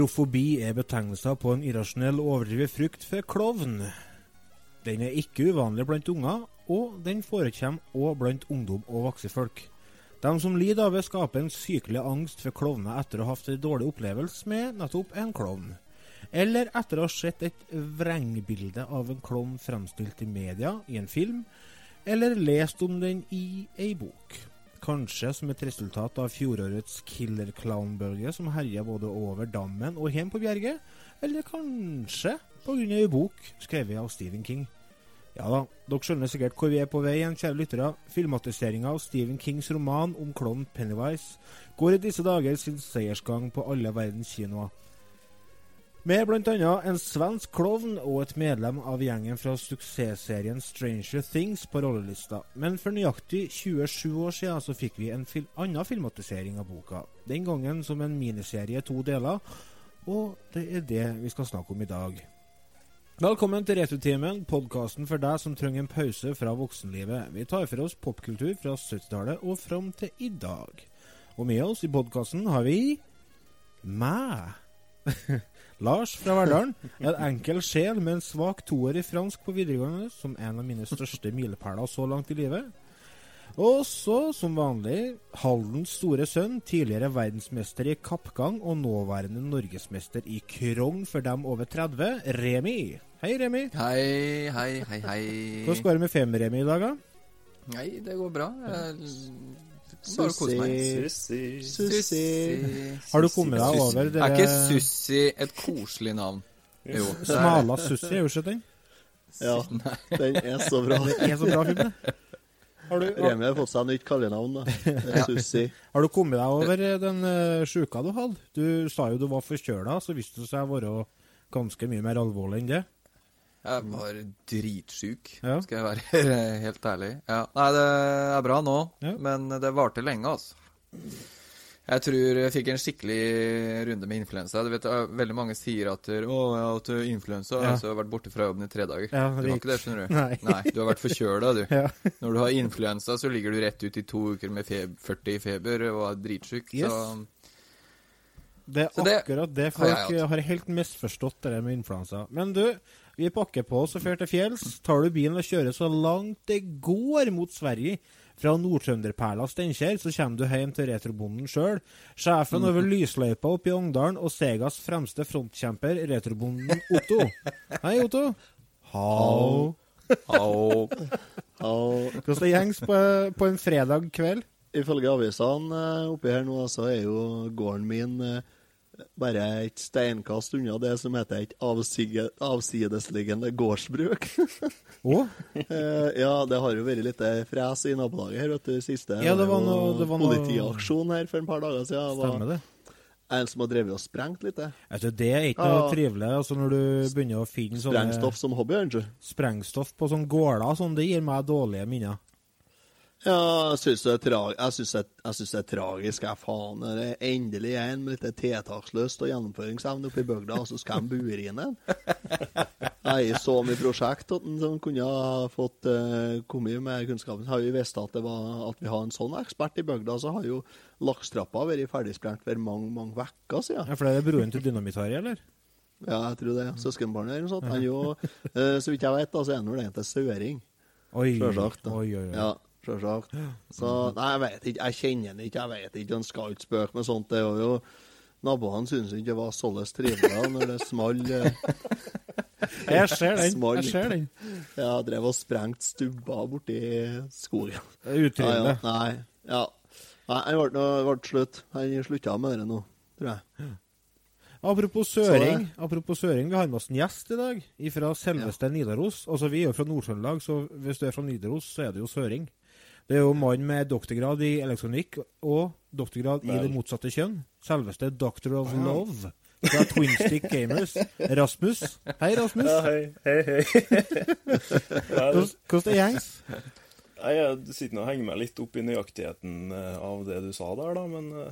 Kolrofobi er betegnelser på en irrasjonell overdrevet frykt for klovn. Den er ikke uvanlig blant unger, og den forekommer også blant ungdom og voksne folk. De som lider av det, skaper en sykelig angst for klovner etter å ha hatt en dårlig opplevelse med nettopp en klovn. Eller etter å ha sett et vrengbilde av en klovn fremstilt i media, i en film, eller lest om den i ei bok. Kanskje som et resultat av fjorårets killer clown-bølge som herja både over dammen og hjem på Bjerget, eller kanskje pga. ei bok skrevet av Stephen King. Ja da, dere skjønner sikkert hvor vi er på vei igjen, kjære lyttere. Filmatiseringa av Stephen Kings roman om klovnen Pennywise går i disse dager sin seiersgang på alle verdens kinoer. Med bl.a. en svensk klovn og et medlem av gjengen fra suksessserien Stranger Things på rollelista. Men for nøyaktig 27 år siden så fikk vi en fil annen filmatisering av boka. Den gangen som en miniserie i to deler, og det er det vi skal snakke om i dag. Velkommen til Returtimen, podkasten for deg som trenger en pause fra voksenlivet. Vi tar for oss popkultur fra 70-tallet og fram til i dag. Og med oss i podkasten har vi meg. Lars fra Verdalen. En enkel sjel med en svak toer i fransk på videregående, som en av mine største milepæler så langt i livet. Og så, som vanlig, Haldens store sønn, tidligere verdensmester i kappgang og nåværende norgesmester i krogn for dem over 30, Remi. Hei, Remi. Hei, hei, hei, hei. Hvordan går det med Fem-Remi i dag, da? Nei, det går bra. Jeg meg. Sussi. Sussi. Har du kommet deg over Er ikke Sussi et koselig navn? Jo. Smala Sussi, er jo ikke den? Ja, den er så bra. den er så bra film. Har du, har, Remi har fått seg nytt kallenavn, da. Det Sussi. har du kommet deg over eh, den uh, sjuka du hadde? Du sa jo du var forkjøla, så viste det seg å være ganske mye mer alvorlig enn det. Jeg var dritsjuk, Ja. skal jeg være helt ærlig. Ja. Nei, det er bra nå, Ja. men det varte lenge, altså. Jeg tror jeg fikk en skikkelig runde med influensa. Du vet, Veldig mange sier at å, jeg har hatt influensa, Ja. jeg har vært borte fra jobben i tre dager. Ja, du det har ikke det, skjønner du. Nei. du har vært forkjøla, du. Ja. Når du har influensa, så ligger du rett ut i to uker med feb 40 i feber og er dritsjuk. Yes. Så Det er akkurat det folk har, har helt misforstått, det med influensa. Men du, vi pakker på oss og drar til fjells. Tar du bilen og kjører så langt det går mot Sverige, fra Nord-Trønderperla Steinkjer, så kommer du hjem til retrobonden sjøl. Sjefen over lysløypa oppe i Ongdalen og Segas fremste frontkjemper, retrobonden Otto. Hei, Otto. Hao. Og Hvordan det gjengs på, på en fredag kveld? ifølge avisene eh, oppi her nå, så er jo gården min eh, bare et steinkast unna det som heter et avsige, avsidesliggende gårdsbruk. oh? Eh, ja, det har jo vært litt eh, fres i nabolaget her, vet du. Siste Ja, det var noe- det var noe- politiaksjon her for en par dager siden. Stemmer det? en som har drevet og sprengt litt. Altså, det er ikke noe Ja. trivelig altså, når du begynner å finne sånne Sprengstoff som hobby, ikke? sprengstoff på sånne gårder. Sånn, det gir meg dårlige minner. Ja, jeg syns det, det, det er tragisk. Jeg faen, det er endelig en med litt tiltakslyst og gjennomføringsevne oppe i bygda, og så skal han bure inn en. Jeg så mye prosjekt at som kunne ha fått uh, kommet med kunnskapen. Har vi visst at, at vi har en sånn ekspert i bygda, så har jo lakstrappa vært ferdigsprengt for mange mange uker siden. Ja, For det er broren til Dynamitt-Harry, eller? Ja, jeg tror det. Søskenbarnet eller noe sånt. Han jo, uh, så vidt jeg vet, da, så er han vel egentlig søring. Oi, Sjølsagt. Oi, oi, oi. Ja, sjølsagt. Så Nei, jeg vet ikke. Jeg kjenner han ikke. Jeg vet ikke. Han skal ikke spøke med sånt. Det var jo Naboene syntes ikke det var således trivelig når det small eh, Jeg ser den. Small. Jeg ser den. Ja, drev og sprengt stubber borti skogen. Det er Utrivelig. Ja, ja, nei. Ja. Nei, han ble, ble slutt. Han slutta med det nå, tror jeg. Apropos søring, det- apropos søring, vi har med oss en gjest i dag fra selveste Nidaros. Altså, Vi er jo fra Nord-Trøndelag, så hvis du er fra Nidaros, så er det jo søring. Det er jo mann med doktorgrad i elektronikk og doktorgrad i det motsatte kjønn. Selveste Doctor of Love fra Twin Stick Gamers. Rasmus. Hei, Rasmus. Ja, hei, hei, hei. Hvordan er gjengs? Jeg sitter nå og henger meg litt opp i nøyaktigheten eh, av det du sa der, da, men Eh,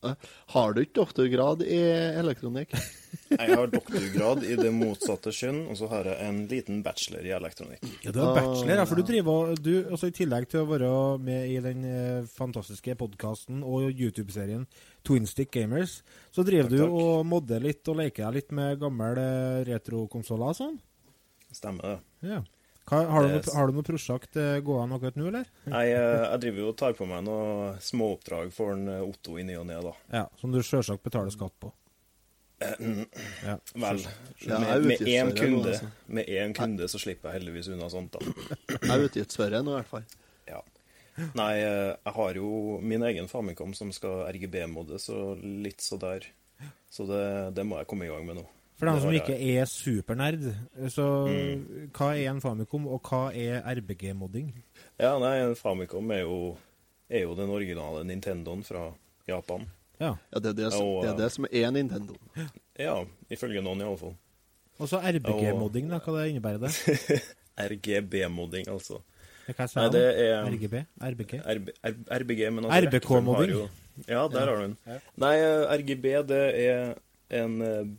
Har du ikke doktorgrad i elektronikk? Jeg har doktorgrad i det motsatte kjønn, og så har jeg en liten bachelor i elektronikk. Ja, du har bachelor, ja, for du driver du, også I tillegg til å være med i den eh, fantastiske podkasten og YouTube-serien Twinstick Gamers, så driver Takk, du takk. og modder litt og leker deg litt med gamle eh, retrokonsoller og sånn? Stemmer det. Ja. Hva, har, du noe, har du noe prosjekt eh, gående akkurat nå, eller? Jeg, eh, jeg driver jo og tar på meg noen småoppdrag for en eh, Otto i ny og ne, da. Ja, Som du sjølsagt betaler skatt på. Ja. Vel, med, én kunde, altså. med én kunde så slipper jeg heldigvis unna sånt, da. Jeg er utgiftsfører nå, i hvert fall. Ja. Nei, jeg har jo min egen Famicom som skal RGB-moddes og litt så der. Så det, det må jeg komme i gang med nå. For dem som ikke er supernerd, så Mm. hva er en Famicom, og hva er RBG-modding? Ja, nei, en Famicom er jo, er jo den originale Nintendoen fra Japan. Ja. Ja, det, er det, som- Og, det er det som er Nintendo. Ja, ifølge noen iallfall. Og så RBG-modding, da, hva det innebærer det? RGB-modding, altså. Hva sa Nei, jeg det nå? er RGB? RBG? RB, RBG, men altså RBK-modding. Ja, der har du den. Ja. Nei, eh, RGB det er en eh,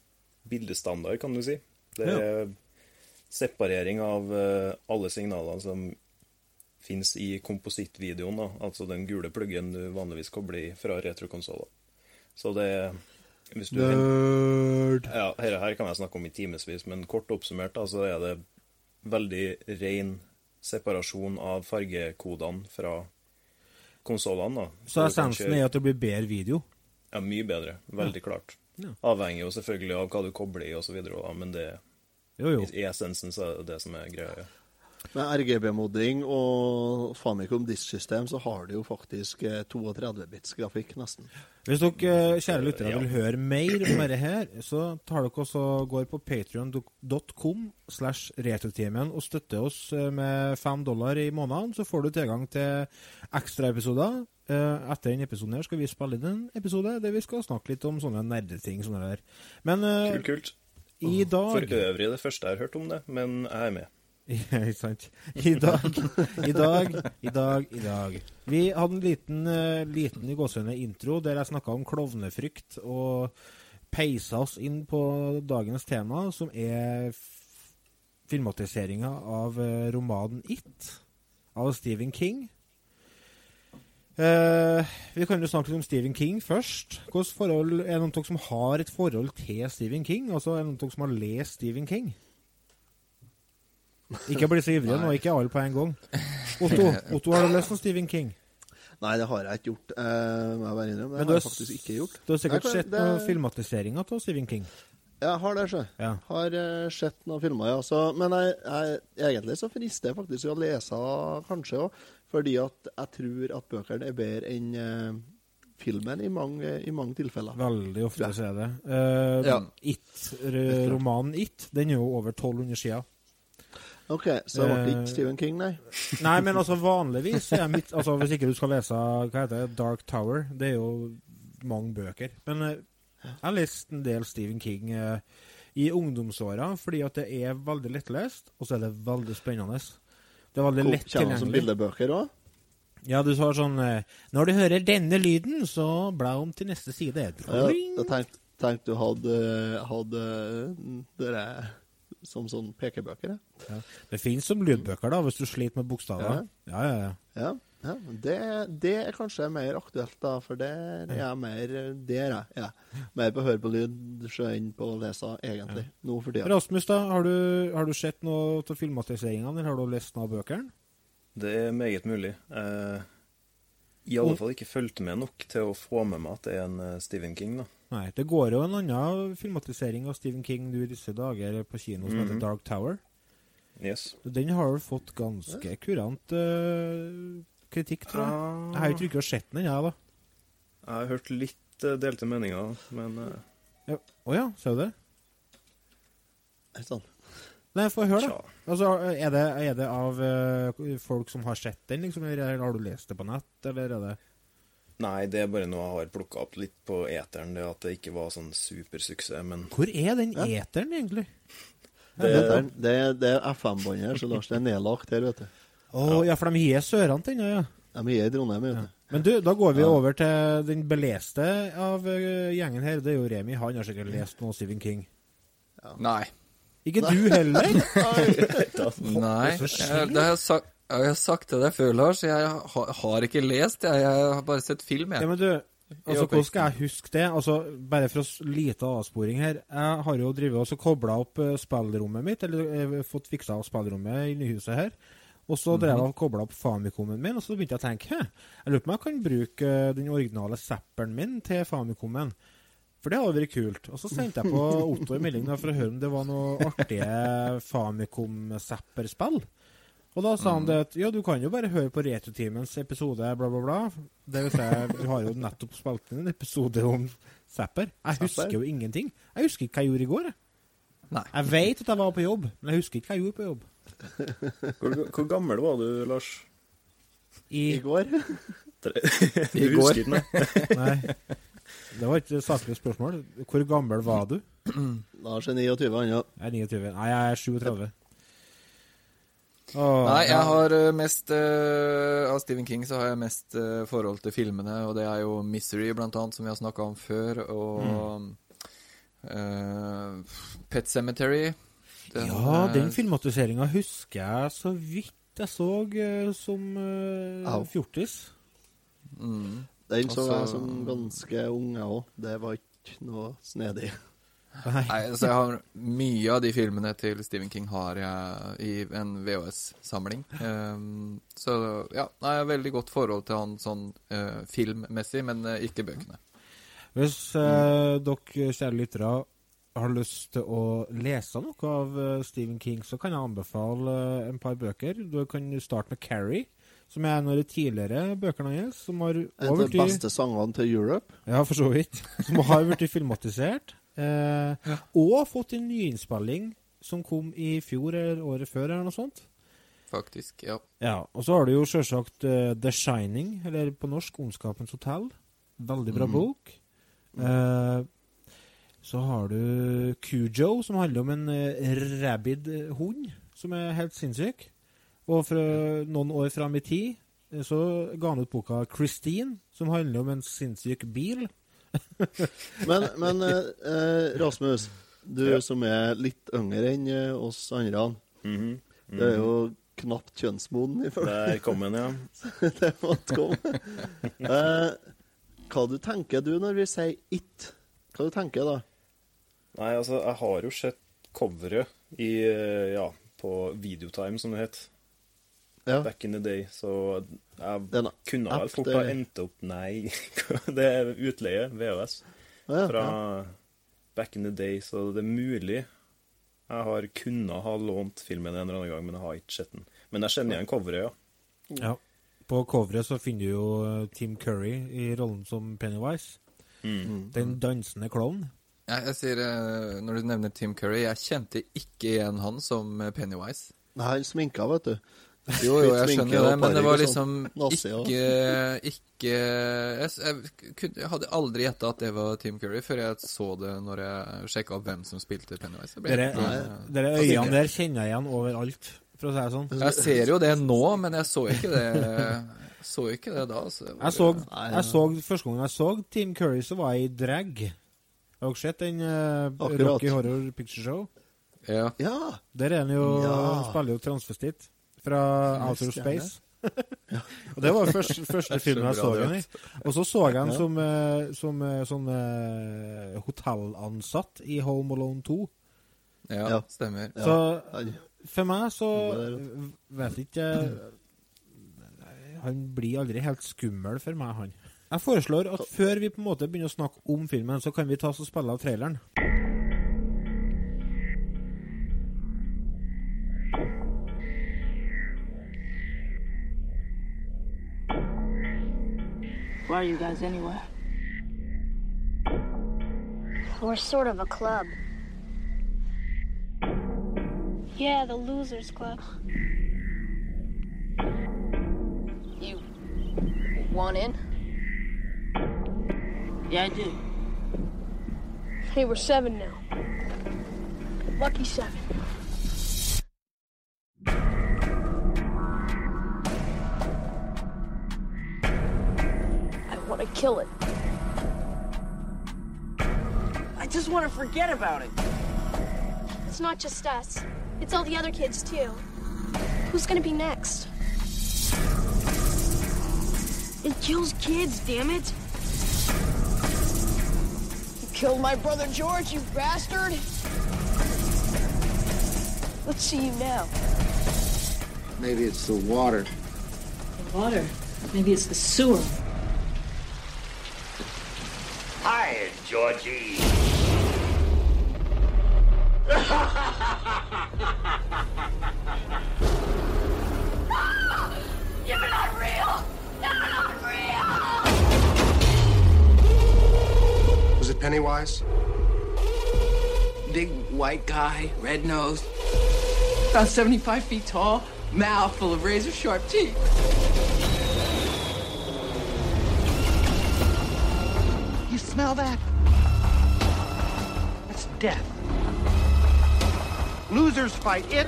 bildestandard, kan du si. Det er separering av eh, alle signalene som fins i komposittvideoen, da. Altså den gule pluggen du vanligvis kobler i fra retrokonsoller. Så det Hvis du Nerd. ja, her, her kan jeg snakke om i timevis, men kort oppsummert da, så er det veldig ren separasjon av fargekodene fra konsollene. Så, Så essensen er at det blir bedre video? Ja, mye bedre. Veldig klart. Ja. Avhenger jo selvfølgelig av hva du kobler i osv., men det, Jo, jo. i, essensen så er det det som er greia. Ja. Med RGB-modding og Famicom Disk System så har du jo faktisk eh, 32-bits grafikk, nesten. Hvis dere, eh, kjære lyttere, vil høre mer om dette her, så tar dere også går på patrion.com slash retrotimen og støtter oss eh, med fem dollar i måneden, så får du tilgang til ekstraepisoder. Eh, Etter denne episoden her skal vi spille inn en episode der vi skal snakke litt om sånne nerdeting. Sånne der. Men eh, Kult, kult. i For dag øvrig det første jeg har hørt om det, men jeg er med. Ikke sant. I dag, i dag, i dag, i dag. Vi hadde en liten, eh, liten i gåsehudene intro der jeg snakka om klovnefrykt, og peisa oss inn på dagens tema, som er filmatiseringa av romanen It av Stephen King. Eh, vi kan jo snakke litt om Stephen King først. Hvilket forhold, er det noen dere som har et forhold til Stephen King? Altså, Er det noen dere som har lest Stephen King? Ikke bli så ivrige nå, ikke alle på en gang. Otto, Otto har du lest om Stephen King? Nei, det har jeg ikke gjort. Uh, jeg bare innrømme. Det har har, jeg faktisk ikke gjort. du har sikkert sett det- noen filmatiseringer av Stephen King? Jeg har det, sjø. Ja. Har uh, sett noen filmer, ja. Så, men jeg, jeg, egentlig så frister jeg faktisk å lese kanskje òg, fordi at jeg tror at bøkene er bedre enn uh, filmen i mange, i mange tilfeller. Veldig ofte så er det. Uh, Ja. It, romanen It, den er jo over 1200 sider. OK, så det ble ikke Stephen King, nei? Nei, men altså vanligvis er mitt altså, Hvis ikke du skal lese hva heter det, Dark Tower, det er jo mange bøker. Men jeg har lest en del Stephen King eh, i ungdomsåra fordi at det er veldig lettlest, og så er det veldig spennende. Det er veldig lett Kommer som bildebøker òg? Ja, du sa sånn eh, Når du hører denne lyden, så bla om til neste side. Ja, jeg tenkte tenkt du hadde, hadde dere som sånn pekebøker, ja. Det fins som lydbøker, da, hvis du sliter med bokstaver. Ja, ja, ja. Ja, ja. Det, det er kanskje mer aktuelt, da, for der er jeg mer Der er jeg. Ja. Mer på å høre på lyd enn på å lese, egentlig. Nå for tida. Rasmus, da, har du, har du sett noe av filmatiseringene, eller har du lest noe av bøkene? Det er meget mulig. Eh, I alle fall ikke fulgt med nok til å få med meg at det er en eh, Stephen King, da. Nei, det går jo en annen filmatisering av Stephen King nå i disse dager på kino som heter Mhm. Dark Tower. Yes. Den har vel fått ganske kurant eh, kritikk, tror jeg. Jeg har jo ikke rukket å sett den, jeg, da. Jeg har hørt litt eh, delte meninger, men eh, Å ja, ja, ser du det? Ikke sant? Nei, få høre, da. tja. Altså, er det, er det av eh, folk som har sett den, liksom, eller har du lest det på nett, eller er det Nei, det er bare noe jeg har plukka opp litt på eteren, det at det ikke var sånn supersuksess, men Hvor er den eteren, egentlig? Det, er- det, er- det er FM-båndet her, så Lars, det er nedlagt her, vet du. Å ja, for de har sørene til den, ja. De er i Trondheim, vet du. Men du, da går vi Ja. over til den beleste av eh, gjengen her. Det er jo Remi. Han har sikkert lest noe Stephen King. Nei. Ikke du heller? Nei. Jeg, det har jeg, sagt, jeg har sagt til deg før, Lars. Jeg har, har ikke lest, jeg. Jeg har bare sett film, Ja, men du, altså, hvordan skal jeg huske det? Altså, Bare for å lite avsporing her. Jeg har jo drivet og kobla opp eh, spillrommet mitt, eller eh, fått fiksa spillrommet i nyhuset her. Og så drev jeg og kobla opp Famicomen min, og så begynte jeg å tenke Hæ, jeg lurer på om jeg kan bruke eh, den originale zapperen min til Famicomen. For det hadde vært kult. Og så sendte jeg på Otto en melding for å høre om det var noe artige Famicom-zapperspill. Og da sa han det at ja, du kan jo bare høre på Retrotimens episode, bla, bla, bla. Det vil si, du har jo nettopp spilt inn en episode om zapper. Jeg husker jo ingenting. Jeg husker ikke hva jeg gjorde i går. jeg. Jeg vet at jeg var på jobb, men jeg husker ikke hva jeg gjorde på jobb. Hvor, hvor gammel var du, Lars? I I går. Du I går. husker? Nei. Det var ikke et saklig spørsmål. Hvor gammel var du? Lars er 29, han, ja. Jeg er 29. Nei, jeg er 37. Oh, Nei, jeg har eh, mest uh, Av Stephen King så har jeg mest uh, forhold til filmene, og det er jo 'Misery', blant annet, som vi har snakka om før, og eh, 'Pet Cemetery'. Den, Ja, eh, den filmatiseringa husker jeg så vidt jeg så eh, som uh, fjortis. mm. Den så Altså- jeg som ganske ung, jeg òg. Det var ikke noe snedig. Nei. Nei, så jeg har Mye av de filmene til Stephen King har jeg i en VHS-samling. Um, så ja, jeg har veldig godt forhold til han sånn uh, filmmessig, men uh, ikke bøkene. Hvis uh, dere kjære lyttere har lyst til å lese noe av eh, Stephen King, så kan jeg anbefale eh, en par bøker. Du kan starte med 'Carrie', som er en av de tidligere bøkene hans. Som har En av de beste sangene til Europe. Ja, for så vidt. Som har blitt filmatisert. Eh, og fått en nyinnspilling som kom i fjor eller året før, eller noe sånt. Faktisk. Ja. Ja, Og så har du jo selvsagt uh, The Shining, eller på norsk 'Ondskapens hotell'. Veldig bra mm. bok. Eh, så har du Cujo, som handler om en uh, rabid eh, hund som er helt sinnssyk. Og fra noen år fram i tid eh, så ga han ut boka 'Christine', som handler om en sinnssyk bil. Men, men eh, eh, Rasmus, du Ja. som er litt yngre enn eh, oss andre, Mhm. du er jo knapt kjønnsmoden, ifølge Der kom den, ja. det måtte komme. Eh, hva du tenker du når vi sier 'it'? Hva du tenker da? Nei, altså, jeg har jo sett coveret i, eh, ja, på Videotime, som det het, Ja. back in the day, så jeg er kunne vel fort ha endt opp Nei, det er utleie, VHS, ja, fra ja. back in the day, så det er mulig jeg har kunnet ha lånt filmen en eller annen gang, men jeg har ikke sett den. Men jeg kjenner igjen coveret, ja. Ja. På coveret så finner du jo eh, Tim Curry i rollen som Pennywise. Mm. Den dansende klovn. Jeg, jeg sier, eh, Når du nevner Tim Curry, jeg kjente ikke igjen han som eh, Pennywise. Nei, han sminka, vet du. Jo, jo, jeg skjønner det, men det var liksom ja. ikke Ikke Jeg, jeg, kunne- jeg hadde aldri gjetta at det var Tim Curry før jeg så det når jeg sjekka opp hvem som spilte Pennywise. Dere, dere øynene der kjenner jeg igjen overalt, for å si det sånn. jeg ser jo det nå, men jeg så ikke det Så ikke det da. Så det var- Jeg så, jeg så Første gang jeg så Tim Curry, så var jeg i drag. Har dere sett den uh, Rocky Horror Picture Show? Ja. Ja! Der er han jo Ja. spiller jo transvestitt fra Outer Space. og Det var første, første filmen jeg Så han i. Og så så jeg han som, eh, som uh, sånn eh, hotellansatt i Home Alone 2. ja, Ja. stemmer. Ja. Så for meg så vet ikke Han blir aldri helt skummel for meg, han. Jeg foreslår at før vi på en måte begynner å snakke om filmen, så kan vi ta oss og spille av traileren. Why are you guys anyway? We're sort of a club. Yeah, the Losers Club. You want in? Yeah, I do. Hey, we're seven now. Lucky seven. I want to kill it. I just want to forget about it. It's not just us. It's all the other kids too. Who's gonna be next? It kills kids, damn it. You killed my brother George, you bastard! Let's see you now. Maybe it's the water. The water. Maybe it's the sewer. Hi, Georgie. Pennywise? Big white guy, red nose, about 75 feet tall, mouth full of razor sharp teeth. You smell that? That's death. Losers fight it.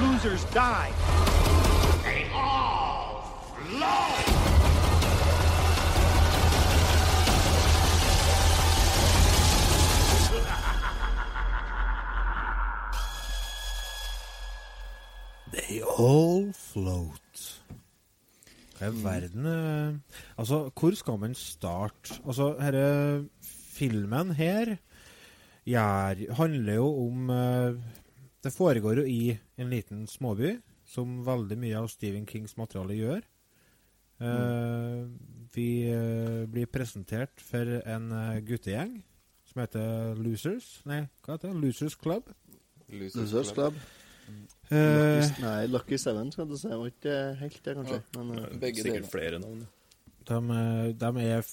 Losers die. They all flow. All float. Hva i verden eh, Altså, hvor skal man starte? Altså, denne filmen her gjør, handler jo om eh, Det foregår jo i en liten småby, som veldig mye av Stephen Kings materiale gjør. Mm. Vi blir presentert for en guttegjeng som heter Losers. Nei, hva heter det? Losers Club. Losers Club. Eh, Lucky, nei, Lucky Seven, skal du si. Det var ikke helt det, kanskje. Men, eh, Sikkert flere navn. De, eh, de, er,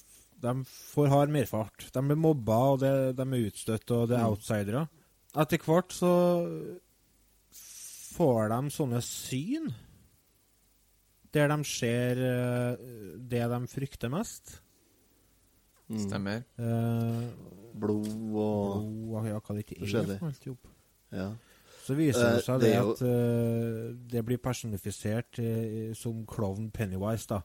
de får hard merfart. De blir mobba, og det, de er utstøtt, og det er Mm. outsidere. Etter hvert så får de sånne syn der de ser eh, det de frykter mest. Mm. Stemmer. Eh, Blod og blod, ja, hva det ikke er forskjellig. Ja. Så viser det Eh, seg det at eh, det blir personifisert eh, som klovn Pennywise, da.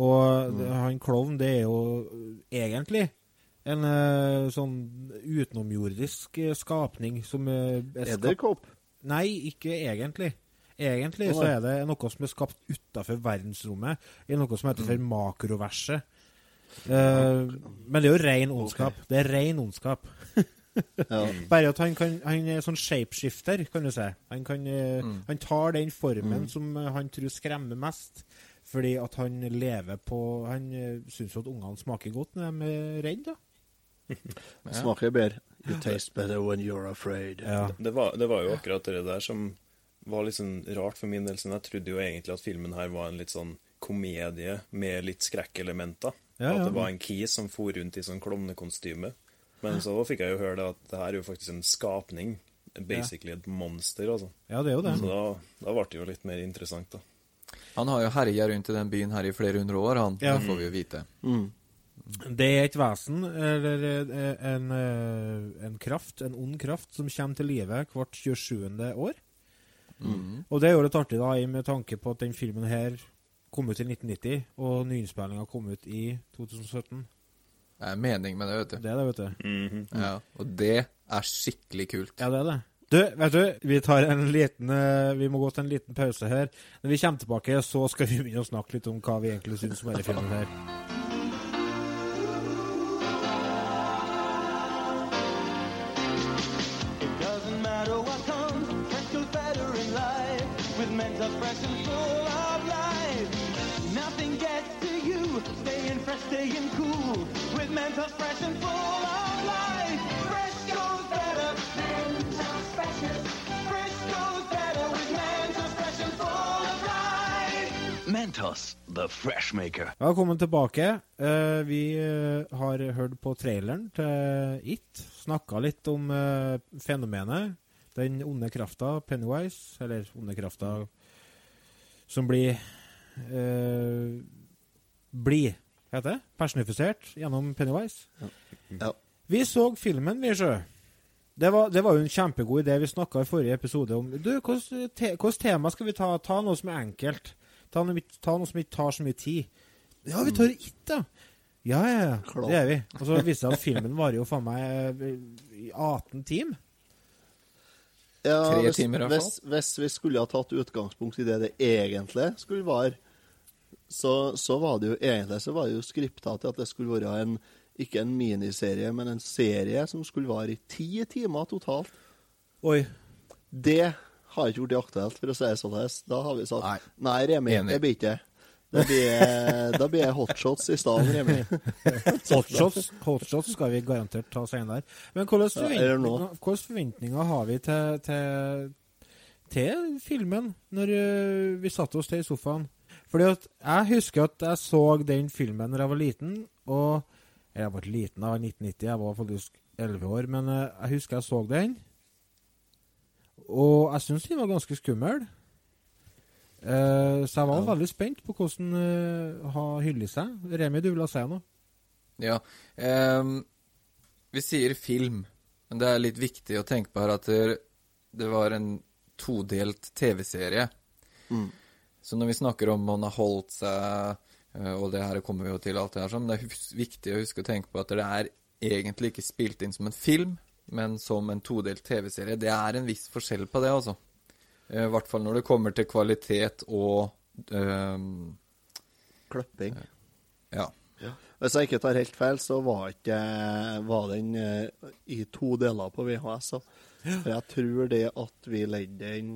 Og Mm. han klovn, det er jo egentlig en sånn utenomjordisk skapning som Edderkopp? Nei, ikke egentlig. Egentlig så er det noe som er skapt utafor verdensrommet, i noe som heter for Mm. makroverset. Men det er jo ren ondskap. Det er ren ondskap. Ja. Bare at han, kan, han er sånn shapeshifter, kan du si. Han, kan, eh, Mm. han tar den formen Mm. som eh, han tror skremmer mest, fordi at han lever på Han uh, syns jo at ungene smaker godt når de er redde, da. Smaker bedre. You taste better when you're afraid. Ja. Det, var, det var jo akkurat det der som var litt sånn rart for min del. Sånn, jeg trodde jo egentlig at filmen her var en litt sånn komedie med litt skrekkelementer. Ja, At det var en kis som for rundt i sånn klovnekostyme. Men så fikk jeg jo høre det at det her er jo faktisk en skapning. Basically et monster, altså. Ja, det er jo det. Så da, da ble det jo litt mer interessant, da. Han har jo herja rundt i den byen her i flere hundre år, han. Ja. Det får vi jo vite. Mm. Det er et vesen, eller eh, en, eh, en kraft, en ond kraft, som kommer til live hvert 27. år. Mm. Og det er jo litt artig, da, i- med tanke på at den filmen her kom ut i 1990, og nyinnspillinga kom ut i 2017. Er mening med det, vet du. Det er det, vet du. Mhm. Ja, og det er skikkelig kult. Ja, det er det. Du, vet du, vi tar en liten eh, Vi må gå til en liten pause her. Når vi kommer tilbake, så skal vi begynne å snakke litt om hva vi egentlig syns om denne filmen her. Mentos, the Freshmaker. Velkommen tilbake. Eh, vi eh, har hørt på traileren til It. Snakka litt om eh, fenomenet. Den onde krafta, Pennywise, eller onde krafta som blir eh, Blir, heter det? Personifisert gjennom Pennywise. Ja. Vi så filmen, vi, sjø. Det var, det var jo en kjempegod idé. Vi snakka i forrige episode om Du, hvilket te, tema skal vi ta? Ta noe som er enkelt. Ta noe, ta noe som ikke tar så mye tid. Ja, vi tar It, da. Ja, ja, ja. Klar. Det er vi. Og så viste det seg at filmen varer jo faen meg eh, i 18 timer. Ja, Tre hvis, timer hvis, hvis vi skulle ha tatt utgangspunkt i det det egentlig skulle være, så, så var det jo egentlig så var det jo skripta til at det skulle være en ikke en miniserie, men en serie som skulle vare i ti timer totalt. Oi. Det har ikke blitt aktuelt, for å si det sånn. Da har vi sagt Nei, Remi, Enig. det blir ikke det. Da blir det hotshots i stedet, Remi. Hotshots, hotshots skal vi garantert ta senere. Men hvilke forventninger, forventninger har vi til, til, til filmen når øh, vi satte oss til i sofaen? Fordi at jeg husker at jeg så den filmen da jeg var liten, og Jeg var ikke liten, jeg var 1990, jeg var faktisk 11 år, men øh, jeg husker jeg så den. Og jeg syns den var ganske skummel. Uh, så jeg var Ja. veldig spent på hvordan uh, har hyllet seg. Remi, du vil ha si noe? Ja. Um, vi sier film, men det er litt viktig å tenke på her at det, var en todelt TV-serie. Mm. Så når vi snakker om man har holdt seg, eh, og det her kommer vi jo til alt det her sånn, det er hus- viktig å huske å tenke på at det er egentlig ikke spilt inn som en film, men som en todelt TV-serie. Det er en viss forskjell på det, altså. Eh, I hvert fall når det kommer til kvalitet og um, Klipping. Ja. Hvis jeg ikke tar helt feil, så var, ikke, var den eh, i to deler på VHS. Så. For jeg tror det at vi leide den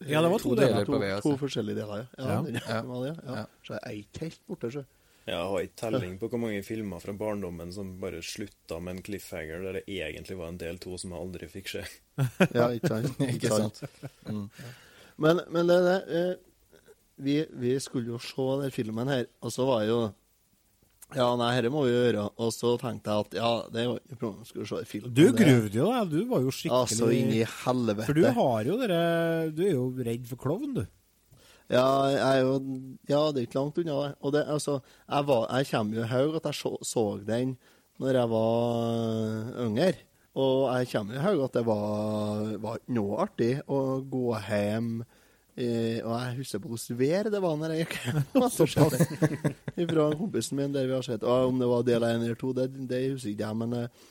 eh, Ja, det var to deler deler, på VHS, To ja. forskjellige deler, ja. Ja. ja. Den, Ja. ja. Ja. Så jeg er ikke helt borte, så. Jeg har ikke telling på hvor mange filmer fra barndommen som bare slutta med en cliffhanger der det egentlig var en del to som jeg aldri fikk se. Ja, ikke sant? Ikke sant? Mm. Men, men det, det eh, vi, vi skulle jo se den filmen her, og så var jo Ja, nei, dette må vi gjøre. Og så tenkte jeg at ja, det var ikke problem, skulle vi se filmen. film. Du gruvde jo deg. Du var jo skikkelig Altså, inn i helvete. For du har jo dere Du er jo redd for klovn, du. Ja, jeg er jo Ja, det er ikke langt unna det. Og det, altså, jeg, var, jeg kommer jo i haug at jeg så, så den når jeg var yngre. Og jeg kommer i haug at det var, var noe artig å gå hjem eh, Og jeg husker på hvordan vær det var når jeg gikk hjem. Fra kompisen min der vi har sett og Om det var del én eller to, det, det husker ikke jeg. Men eh,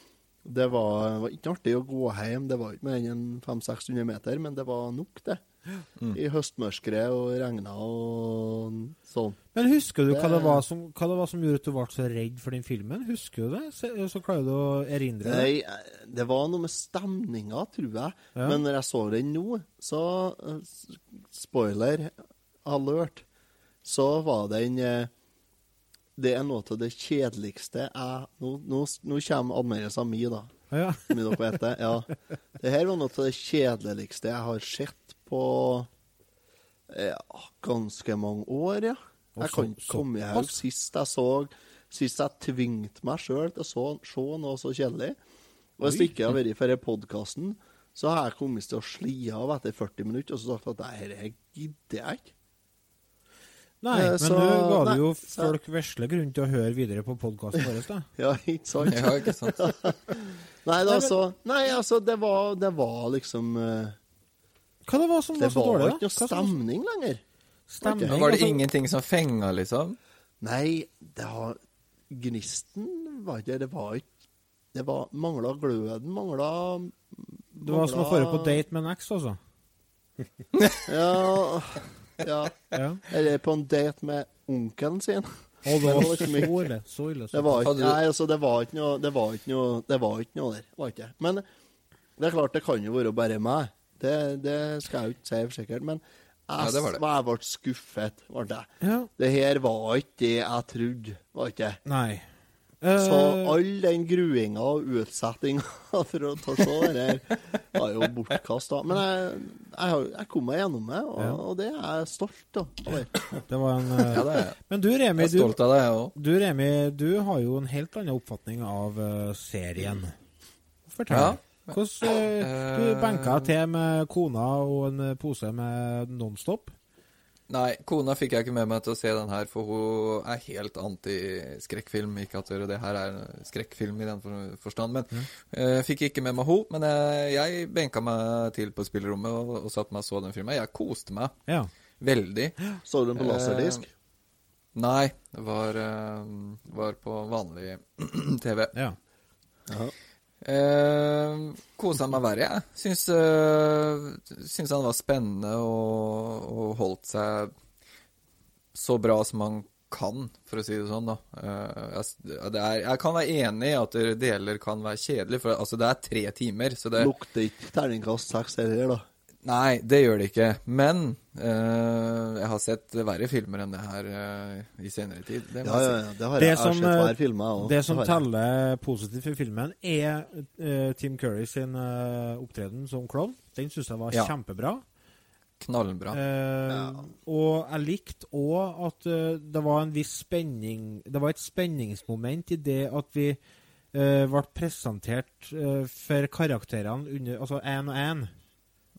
det var, var ikke artig å gå hjem. Det var ikke mer enn 500-600 meter, men det var nok, det. I høstmørket og regna og sånn. Men husker du hva det, var som, hva det var som gjorde at du ble så redd for den filmen? Husker du det? Så, så klarer du å erindre det? Nei, det var noe med stemninga, tror jeg. Ja. Men når jeg så den nå, så eh, Spoiler alert. Så var den eh, Det er noe av det kjedeligste jeg Nå, nå, nå kommer anmeldelsen min, da. Ja. Som dere vet det. Ja. Det her var noe av det kjedeligste jeg har sett på ja, ganske mange år, ja. Jeg kan ikke komme i haug sist jeg så Sist jeg tvingte meg sjøl til å så, se noe så kjedelig. Og hvis det ikke har vært for podkasten, så har jeg kommet til å sli av etter 40 minutter og så sagt at nei, dette gidder jeg ikke. Nei, Eh, men så- nå ga du jo folk vesle grunn til å høre videre på podkasten vår, da. Ja, ikke sant? Ja, ikke sant? nei, da, så, nei, altså, det var, det var liksom eh, Hva det var som var så var dårlig, var ikke noe stemning lenger. Stemning? Var det altså- ingenting som fenga, liksom? Nei, det har Gnisten var ikke Det var ikke Det var mangla gløden, mangla Det var som å dra på date med en eks, altså? Ja, ja. Ja. Eller på en date med onkelen sin. Oh, det var så ille. så ille, så. Det var ikke, nei, altså, det var ikke noe Det var ikke noe, det var ikke noe der. Det Var ikke. Men det er klart, det kan jo være bare meg. Det, det skal jeg jo ikke si for sikkert. Men jeg, Ja, det var det. jeg ble skuffet, ble. Ja. Det her var ikke det jeg trodde, var ikke det. Nei. Så Eh, all den gruinga og utsettinga for å ta se det her, var jo bortkasta. Men jeg, jeg, jeg kom meg gjennom det, og, og det er jeg stolt av. det var en Ja, det. Men du, Remi, du, det, du, Remi, du har jo en helt annen oppfatning av eh, serien. Fortell. Ja. Hvordan eh, Du Eh, benka til med kona og en pose med Nonstop. Nei, kona fikk jeg ikke med meg til å se den her, for hun er helt anti-skrekkfilm. Ikke at det her er en skrekkfilm i den forstand, men eh, fikk ikke med meg hun. Men uh, jeg benka meg til på spillerommet og, og satt meg og så den filmen. Jeg koste meg Ja. veldig. Så du den på laserdisk? Nei, det var, var på vanlig TV. Ja. Eh, Kosa meg verre, jeg. Syns, øh, syns han var spennende og, og holdt seg så bra som han kan, for å si det sånn, da. Eh, jeg, det er, jeg kan være enig i at deler kan være kjedelig, for altså, det er tre timer, så det Lukter ikke terningkast seks heller, da. Nei, det gjør det ikke. Men eh, jeg har sett verre filmer enn det her eh, i senere tid. Det Ja, ja, ja, det har det Jeg som, sett hver film, det som teller positivt for filmen, er uh, Tim Curry sin uh, opptreden som klovn. Den syns jeg var Ja. kjempebra. Knallbra. Eh, Og jeg likte òg at eh, det var en viss spenning Det var et spenningsmoment i det at vi eh, ble presentert eh, for karakterene under Altså én og én.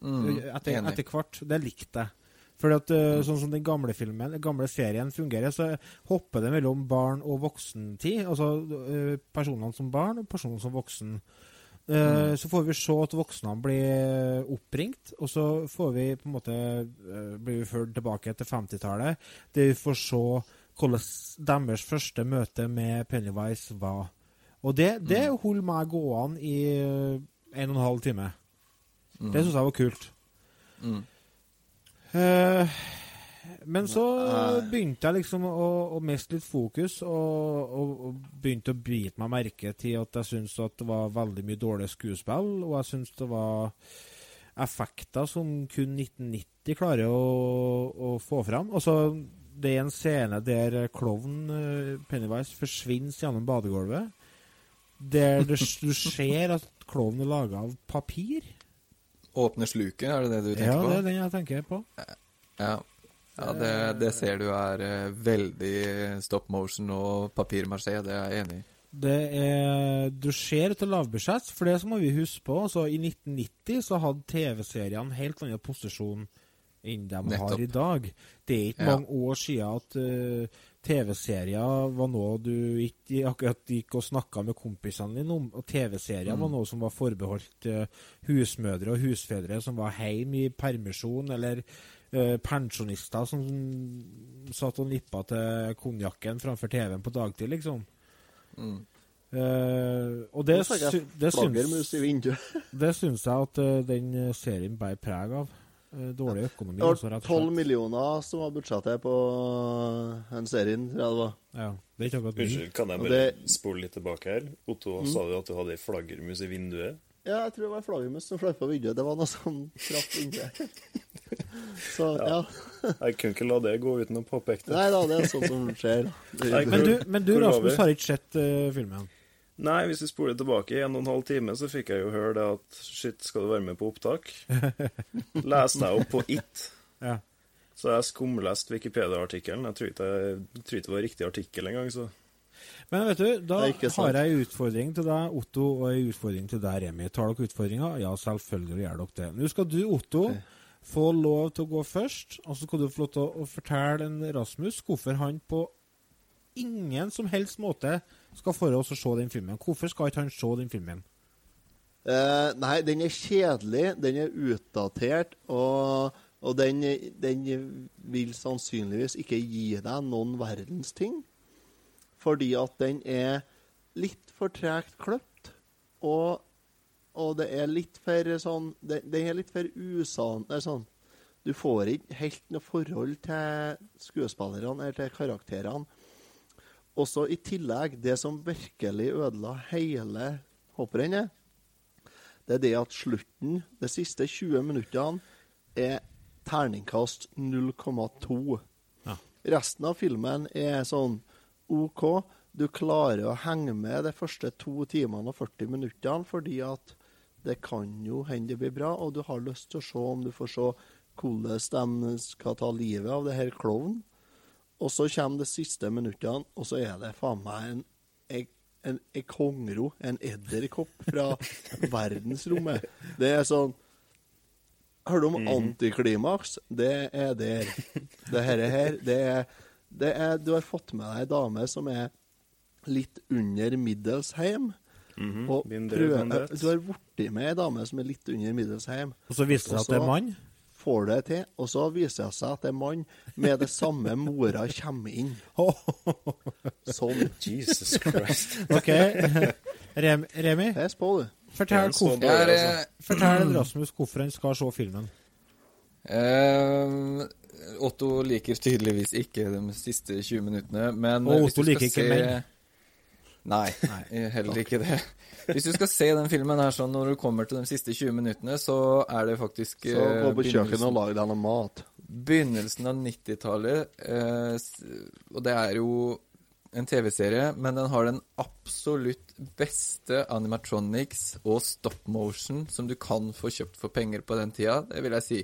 Mm, etter, etter hvert. Det likte jeg. For at, uh, sånn som den gamle filmen, den gamle serien fungerer, så hopper det mellom barn- og voksentid. Altså uh, personene som barn og personene som voksen. Eh, Så får vi se at voksne blir oppringt, og så får vi på en måte blir vi ført tilbake til 50-tallet, der vi får se hvordan deres første møte med Pennywise var. Og det, det holder meg gående i en og en halv time. Mm. Det syns jeg var kult. Mm. Eh, men så begynte jeg liksom å, å miste litt fokus, og, og, og begynte å bite meg merke til at jeg syntes at det var veldig mye dårlig skuespill, og jeg syntes det var effekter som kun 1990 klarer å, å få fram. Altså, det er en scene der klovnen eh, Pennywise forsvinner gjennom badegulvet. Der du ser at klovnen er laga av papir. Åpne sluket, er det det du tenker Ja, på? det er den jeg tenker på. Ja, ja det, det ser du er eh, veldig stop motion og papirmaché, det er jeg enig i. Det er Du ser etter lavbudsjett, for det må vi huske på. Altså, I 1990 så hadde TV-seriene helt annen posisjon enn de har i dag. Det er ikke Ja. mange år siden at eh, TV-serier var noe du ikke akkurat gikk og snakka med kompisene dine om. Og TV-serier Mm. var noe som var forbeholdt uh, husmødre og husfedre som var hjemme i permisjon, eller uh, pensjonister som satt og nippa til konjakken framfor TV-en på dagtid, liksom. Mm. Uh, og det, det, det, syns, det syns jeg at den serien bærer preg av. Eh, dårlig økonomi. Det altså, var rett og 12 slett. millioner som var budsjettet på den serien, tror jeg det var. Ja, det er ikke akkurat. Unnskyld, kan jeg bare det- spole litt tilbake her? Otto, Mm. sa du at du hadde ei flaggermus i vinduet? Ja, jeg tror det var flaggermus som fløy på vinduet. Det var noe som traff vinduet. Så, ja. Jeg kunne ikke la det gå uten å påpeke det. Nei da, det er sånt som skjer. Nei, Men du, men du Rasmus, har ikke sett uh, filmen? Nei, hvis vi spoler tilbake i en og en halv time, så fikk jeg jo høre det at shit, skal du være med på opptak? Leste jeg opp på It. Ja. Så jeg skumleste Wikipedia-artikkelen. Jeg tror ikke, jeg det var riktig artikkel engang, så Men vet du, da Det har jeg en utfordring til deg, Otto, og en utfordring til deg, Remi. Tar dere utfordringa? Ja, selvfølgelig gjør dere det. Nå skal du, Otto, få lov til å gå først, og så skal du få lov til å fortelle en Rasmus hvorfor han på ingen som helst måte skal få oss å se den filmen. Hvorfor skal ikke han se den filmen? Eh, nei, den er kjedelig, den er utdatert, og, og den, den vil sannsynligvis ikke gi deg noen verdens ting. Fordi at den er litt for tregt kløpt, og, og det er litt for sånn Den, er litt for usann sånn, Du får ikke helt noe forhold til skuespillerne eller til karakterene. Også i tillegg, det som virkelig ødela hele hopprennet, det er det at slutten, de siste 20 minuttene, er terningkast 0,2. Ja. Resten av filmen er sånn OK. Du klarer å henge med de første to timene og 40 minuttene fordi at det kan jo hende det blir bra, og du har lyst til å se om du får se hvordan de skal ta livet av det her klovnen. Og så kommer de siste minuttene, og så er det faen meg en, en, en, en kongro, en edderkopp fra verdensrommet. Det er sånn Hører du om Mhm. antiklimaks? Det er der. Det her, her det er, det er Du har fått med deg ei dame som er litt under middels hjem. Mm -hmm. Og prøver, du har blitt med ei dame som er litt under middels heim. Og så viser det seg at det er mann? Får det til, og så viser det seg at det er mann med det samme mora kommer inn. Sånn. Jesus Christ. OK. Rem, Remi, Pes på, du. fortell, hvorfor, er, altså. eh, fortell Rasmus hvorfor han skal se filmen. Eh, Otto liker tydeligvis ikke de siste 20 minuttene, men Og hvis Otto du skal liker ikke se... menn. Nei, nei, heller ikke det. Hvis du skal se den filmen her sånn når du kommer til de siste 20 minuttene, så er det faktisk Så eh, gå på kjøkkenet og lag deg noe mat. Begynnelsen av 90-tallet, eh, og det er jo en TV-serie, men den har den absolutt beste animatronics og stop motion som du kan få kjøpt for penger på den tida, det vil jeg si.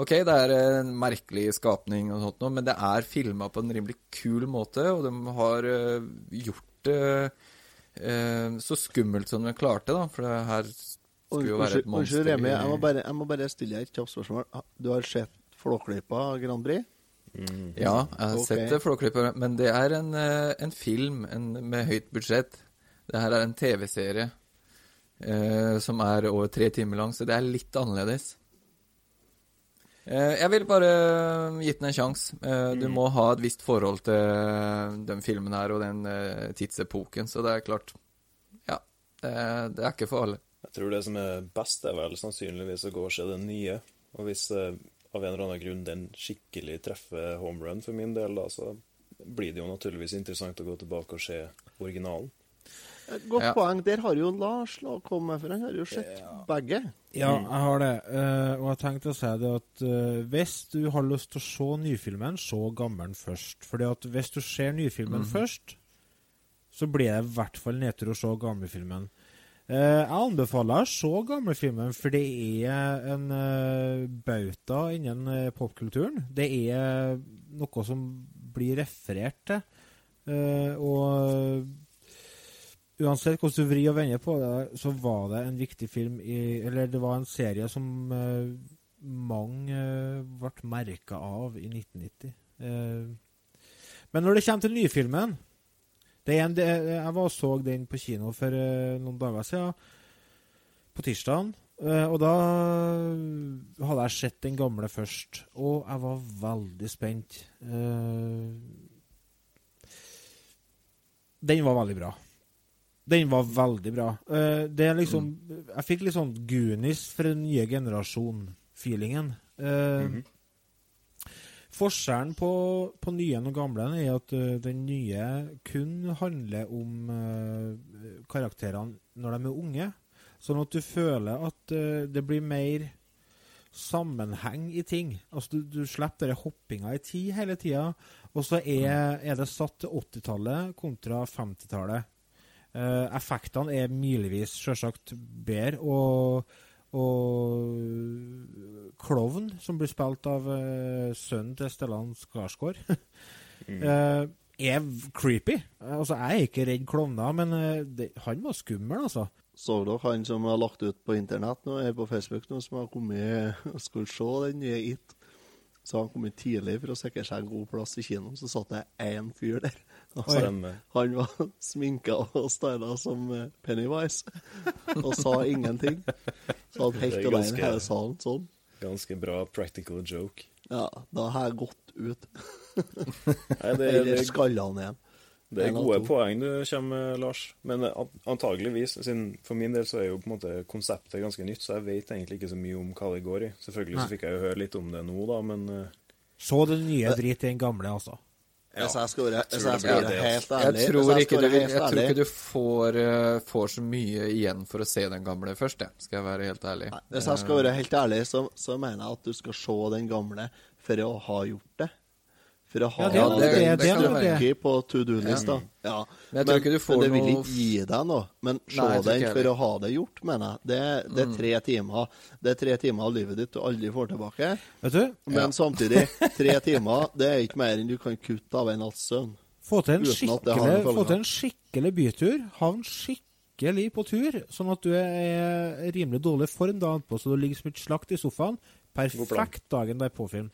Ok, det er en merkelig skapning og sånt men det er filma på en rimelig kul måte, og de har eh, gjort eh, så skummelt som de klarte, da, for det her skulle jo være et monster. unnskyld, Remi. Jeg må, bare, jeg må bare stille deg et kjapt spørsmål. Du har sett Flåklypa Grand Prix? Ja, jeg har okay. sett det, Flåklypa, men det er en, eh, en film en, med høyt budsjett. Det her er en TV-serie eh, som er over tre timer lang, så det er litt annerledes. Eh, jeg vil bare gitt den en sjanse. Du Du må ha et visst forhold til den filmen her og den eh, tidsepoken, så det er klart Ja, det, det er ikke for alle. Jeg tror det som er best, er vel sannsynligvis å gå og se den nye. Og hvis eh, av en eller annen grunn den skikkelig treffer home run for min del, da, så blir det jo naturligvis interessant å gå tilbake og se originalen. Et Godt Ja. poeng. Der har jo Lars la- kommet, for han har jo sett begge. Ja, jeg har det. Uh, og jeg tenkte å si det at uh, hvis du har lyst til å se nyfilmen, se gammelen først. Fordi at hvis du ser nyfilmen Mhm. først, så blir det i hvert fall nedtur å se gamlefilmen. Uh, jeg anbefaler å se gamlefilmen, for det er en uh, bauta innen uh, popkulturen. Det er noe som blir referert til. Eh, og uansett hvordan du vrir og vender på det, så var det en viktig film i Eller det var en serie som uh, mange uh, ble merka av i 1990. Uh, men når det kommer til nyfilmen det er en, det, Jeg var så den på kino for eh, noen dager siden, på tirsdagen. Eh, og da hadde jeg sett den gamle først, og jeg var veldig spent. Eh, den var veldig bra. Den var veldig bra. Uh, det er liksom Jeg fikk litt sånn Goonies for den nye generasjon-feelingen. Eh, Forskjellen på, på nye og gamle er at uh, den nye kun handler om karakterene når de er unge. Sånn at du føler at det blir mer sammenheng i ting. Altså Du, du slipper den hoppinga i tid hele tida. Og så er, er det satt til 80-tallet kontra 50-tallet. Eh, effektene er milevis selvsagt bedre. Og, og Klovn, som blir spilt av uh, sønnen til Stellan Skarsgård, uh, er creepy. Altså, Jeg er ikke redd klovner, men uh, det, han var skummel, altså. Så dere han som har lagt ut på internett nå, er på Facebook nå, som har kommet og skulle se den nye It? Så han kom tidlig for å sikre seg en god plass i kinoen. Så satt det én fyr der. Altså, Stemmer. han var sminka og styla som eh, Pennywise og sa ingenting. Så han er alene ganske- hele salen sånn. Ganske bra practical joke. Ja, da har jeg gått ut. Nei, det, Eller det, skalla han igjen. det er gode poeng du kommer med, Lars. Men eh, antageligvis, siden for min del så er jo på en måte konseptet ganske nytt, så jeg vet egentlig ikke så mye om hva det går i. Selvfølgelig Nei. så fikk jeg jo høre litt om det nå, da, men Så du det nye drit i den gamle, altså. Hvis jeg skal være, jeg jeg skal være det, helt Jeg tror, ikke du, jeg tror ikke du får, eh, får så mye igjen for å se den gamle først, jeg. Skal jeg være helt ærlig. Hvis jeg skal være helt ærlig, så, så mener jeg at du skal se den gamle for å ha gjort det. For å ha Ja, det er det, det, det- det det, det, strekket på to do-lista. Ja. Ja. Men jeg tror ikke du får men det vil noe ikke gi deg noe. Men se den for å ha det gjort, mener jeg. Det, det er tre timer Det er tre timer av livet ditt du aldri får tilbake. Vet du? Men Ja. samtidig, tre timer det er ikke mer enn du kan kutte av en natts søvn. Få til en skikkelig, få til en skikkelig bytur. Havn skikkelig på tur, sånn at du er i rimelig dårlig form dagen på, så du ligger som et slakt i sofaen. Perfekt dagen derpå-film.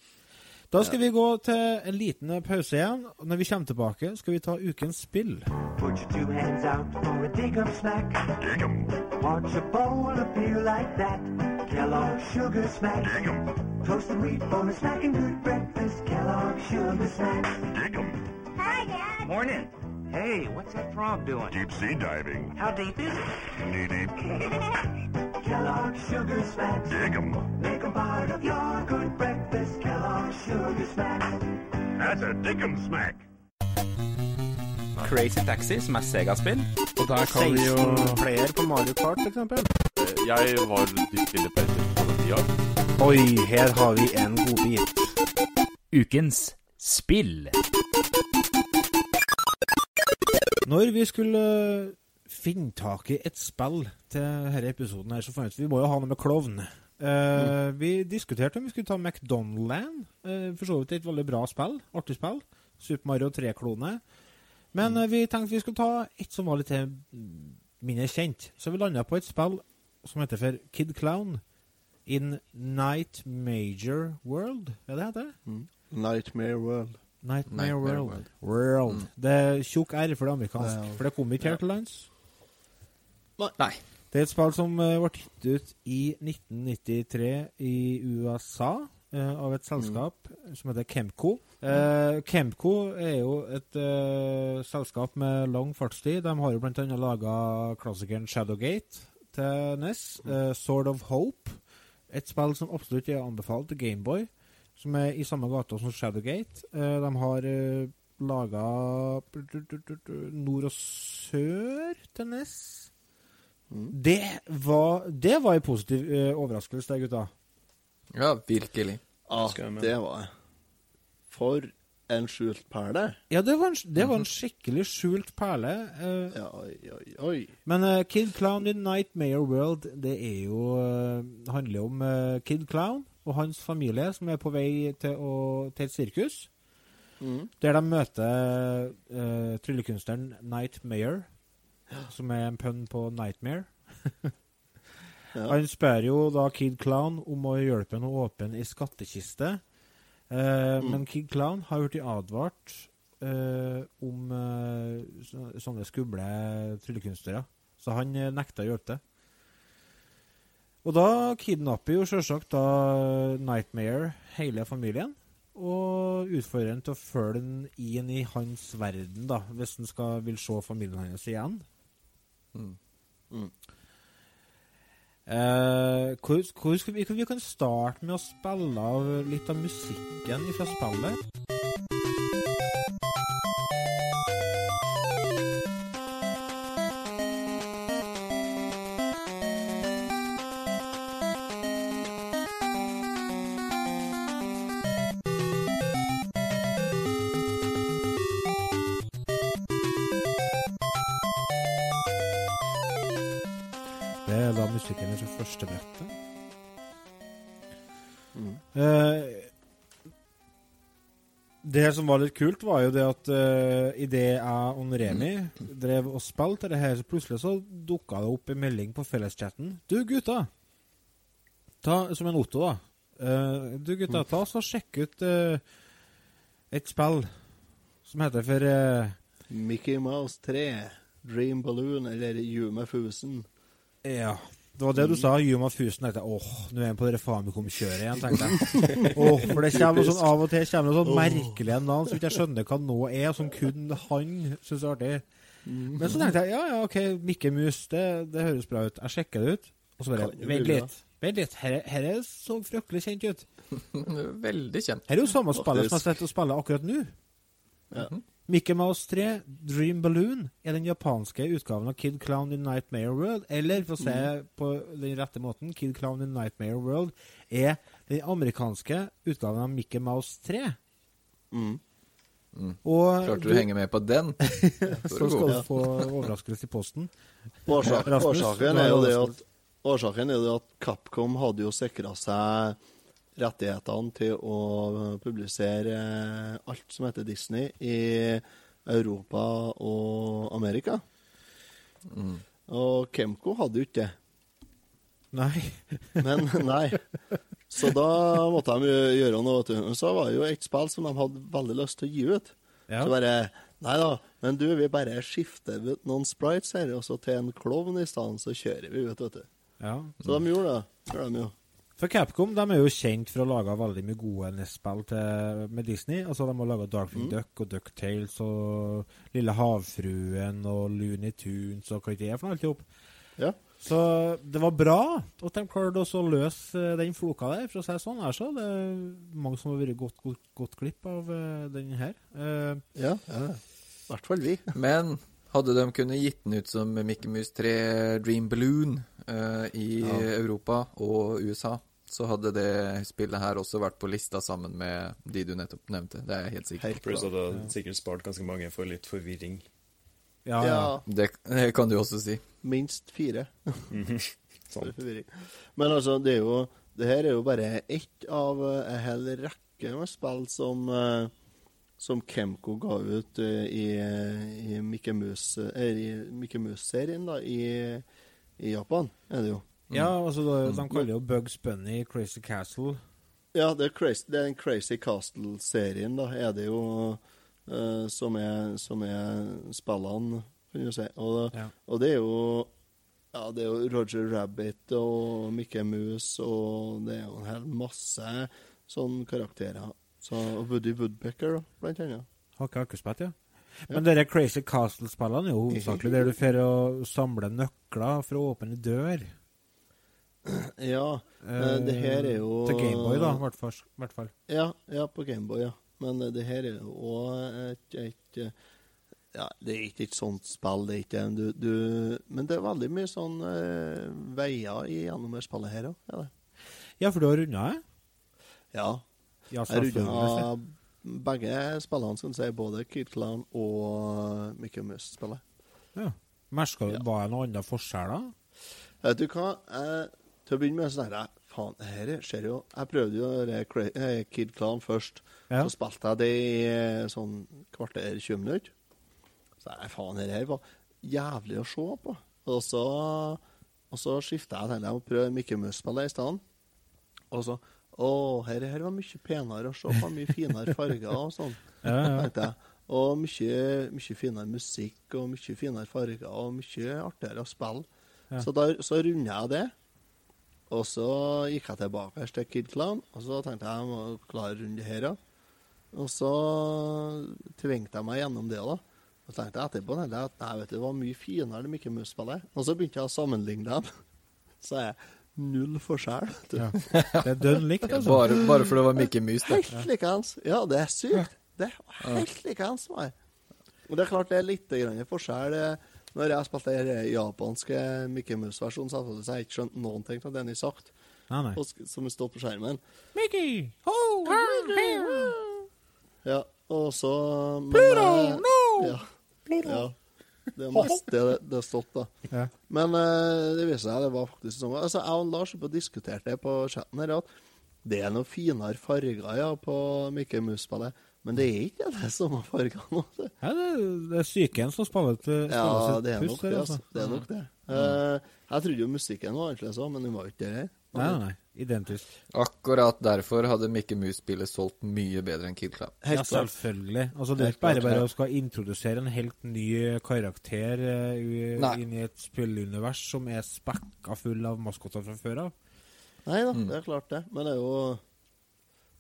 Da skal vi gå til en liten pause igjen. og Når vi kommer tilbake, skal vi ta ukens spill. Put your two hands out for a dig 'em snack. Dig 'em. Watch a bowl of beer like that. Kellogg's Sugar Smack. Dig 'em. Toasted wheat for my snack and good breakfast. Kellogg's Sugar Snacks. Dig 'em. Hi, Dad. Morning. Hey, what's that frog doing? Deep sea diving. How deep is it? Knee deep. Kellogg's Sugar Smacks. Dig 'em. Make 'em part of your good breakfast. Kellogg's Sugar Smacks. That's a dig 'em smack. Crazy Taxi, som er Sega-spill. Og der kan vi jo player på Mario Kart, f.eks. eksempel. Jeg var inne på den tida. Oi, her har vi en godbit. Ukens spill. Når vi skulle eh, finne tak i et spill til denne episoden, her, så fant vi vi må jo ha noe med klovn. Eh, Vi diskuterte om vi skulle ta McDonaldland. Uh, for så vidt et veldig bra spill. Artig spill. Super Mario 3-klone. Men eh, vi tenkte vi skulle ta et som var litt mindre kjent. Så vi landa på et spill som heter for Kid Clown in Night Major World. Er det heter? Nightmare World. Nightmare, Nightmare World. World. World. Mm. Det er tjukk R for det amerikansk. For det kom ikke her til lands. Nei. Det er et spill som eh, ble gitt ut i 1993 i USA eh, av et selskap som heter Kemco. Eh, Kemco er jo et eh, selskap med lang fartstid. De har jo bl.a. laga klassikeren Shadowgate til NES. eh, Sword of Hope. Et spill som absolutt er anbefalt til Gameboy, som er i samme gata som Shadowgate. Eh, de har uh, laga Nord og Sør til NES. Det var Det var en positiv uh, overraskelse, det, gutta. Ja, virkelig. Ja, det var det. For en skjult perle. Ja, det var en, det var en skikkelig skjult perle. eh, oi, oi, oi. Men uh, Kid Clown in Nightmare World, det er jo uh, handler om Kid Clown og hans familie som er på vei til, å, til et sirkus. Mm. Der de møter tryllekunstneren Nightmare, som er en pønn på Nightmare. Ja. Han spør jo da Kid Clown om å hjelpe ham å åpne ei skattkiste. Eh, Mm. Men Kid Clown har blitt advart eh, om eh, sånne skumle tryllekunstnere. Så han eh, nekta å hjelpe til. Og da kidnapper jo selvsagt da Nightmare hele familien. Og utfordrer ham til å følge den inn i hans verden, da, hvis han skal, vil se familien hans igjen. Mm. Eh, hvor, hvor skal vi, vi kan starte med å spille av litt av musikken fra spillet. Det som var litt kult, var jo det at uh, idet jeg og Remi drev og spilte det her, så plutselig så dukka det opp en melding på felleschatten. Du, gutta! Ta, som en Otto, da. Uh, du, gutta, ta så sjekk ut uh, et spill som heter for uh, Mickey Mouse 3, Dream Balloon eller Jume Fusen. Ja. Det var det du sa, Yuma Fusen. Jeg tenkte, åh, nå er han på det Famicom-kjøret igjen, tenkte jeg. Åh, for det kommer sånn av og til kommer det sånn merkelige navn som ikke jeg skjønner hva nå er, som kun han syns er artig. Men så tenkte jeg, ja, ja, ok, Mikke Mus, det, det høres bra ut. Jeg sjekker det ut. Og så bare, vent litt. Vent litt, er så fryktelig kjent ut. Veldig kjent. Her er jo samme spillet som jeg sitter og spiller akkurat nå. Ja. Mickey Mouse 3, Dream Balloon, er den japanske utgaven av Kid Clown in Nightmare World. Eller for å se på den rette måten, Kid Clown in Nightmare World er den amerikanske utgaven av Mickey Mouse 3. Mm. Og Klarte du å henge med på den? så skal du få overraskelse i posten. Årsak, Rasmus, årsaken er jo det at Årsaken er det at Capcom hadde jo sikra seg rettighetene til å publisere alt som heter Disney i Europa og Amerika. Og Kemco hadde jo ikke det. Nei. Men nei. Så da måtte de gjøre noe. vet du. Så var det jo et spill som de hadde veldig lyst til å gi ut. Ja. Så bare Nei da, men du, vi bare skifter ut noen sprites her, og så til en klovn i stedet, så kjører vi ut, vet du. Ja. Så de gjorde det. Gjorde de jo. For Capcom de er jo kjent for å lage veldig mye gode NES-spill med Disney. Altså De har laga Darkwing Mm. Duck og Ducktales og Lille havfruen og Looney Tunes og hva det er for noe alt i hop. Ja. Så det var bra at de klarte å løse eh, den floka der, for å si sånn. så det er mange som har vært godt, godt, godt glipp av eh, den her. Uh, Ja, ja. I hvert fall vi. Men hadde de kunnet gitt den ut som Mickey Mouse 3 Dream Balloon eh, i Ja. Europa og USA, så hadde det spillet her også vært på lista sammen med de du nettopp nevnte. Det er jeg helt sikker på. Pluss at det hadde sikkert spart ganske mange for litt forvirring. ja, ja. Det, det kan du også si. Minst fire. Sånn. Men altså, det er jo Det her er jo bare ett av eh, en hel rekke med spill som eh, som Kemco ga ut i, i Mickey Mouse i Mickey Mouse-serien da, i, i Japan, er det jo. ja altså, de, de kaller jo Bugs Bunny Crazy Castle. Ja, det er, crazy, det er den Crazy Castle-serien, da, er det jo uh, som, er, som er spillene, kan du si. Og, Ja. og det er jo Ja, det er jo Roger Rabbit og Mickey Mouse, og det er jo en hel masse sånne karakterer. Så, og Woody Woodpecker, da, blant annet. Har ikke akkurat ja. Men dere Crazy Castle-spillene er jo hovedsakelig der du får å samle nøkler for å åpne dør. Ja, eh, det her er jo Til Gameboy, da, i hvert fall. Ja, ja på Gameboy, ja. Men eh, det her er jo òg et, et eh, Ja, det er ikke et sånt spill, det er ikke du, du, Men det er veldig mye sånn uh, veier i gjennom det spillet her òg. Ja, for du har runda det? ja. Ja, Jeg runda. Begge spillene, skal si. Både Kid Clown og Mickey Mouse spiller. Ja. Merka du Var det noe annen forskjell. Vet du hva? eh, til å begynne med så jeg faen, det her skjer jo Jeg prøvde jo det eh, Kid Clown først. Ja. Så spilte jeg det i eh, sånn kvarter 20 minutter. Så jeg, faen, det her var jævlig å se på. Og så, og så skifta jeg til å prøve Mickey Mouse-spillet i stedet. Og så Å, her, her var mye penere å se på. Mye finere farger og sånn. Ja, ja. Og mye, mye finere musikk og mye finere farger og mye artigere å spille. Ja. Så da så runda jeg det. Og så gikk jeg tilbake til Kid Clown, og så tenkte jeg jeg må klare å runde det her òg. Og så tvingte jeg meg gjennom det, da. Og så tenkte jeg etterpå at nei, vet du, det var mye finere det Mickey Mouse-spillet. Og så begynte jeg å sammenligne dem. Så jeg null forskjell. Ja. Det er dønn likt, altså. Bare, bare for det var Mickey Mouse, det. Helt likeens. Ja, det er sykt. Det er helt likeens for meg. Og det er klart det er litt grann forskjell. eh, Når jeg har spilt den japanske Mickey Mouse-versjonen, så har jeg ikke skjønt noen ting av det han har sagt. Nei, nei. og Som står på skjermen. Mickey! Ja, og så Pluto, eh, no! Ja. Pluto. ja. Det er mest det det har stått, da. Ja. Men uh, det viser seg det var faktisk sånn. Altså, jeg og Lars har diskutert det på chatten her, at det er noen finere farger ja, på Mikke Mus-spillet. Men det er ikke det samme fargene. Altså. Ja, det, det er psyken som spiller til Ja, det er nok det. altså. Det er nok det. Uh, jeg trodde jo musikken var annerledes òg, men den var jo ikke det. Nei, nei, nei. Identisk. Akkurat derfor hadde Mickey Mouse-spillet solgt mye bedre enn Kid Clown. ja, selvfølgelig. Altså, det er ikke bare bare å skal introdusere en helt ny karakter uh, inn i et spillunivers som er spekka full av maskoter fra før av. Nei da, det er klart det. Men det er jo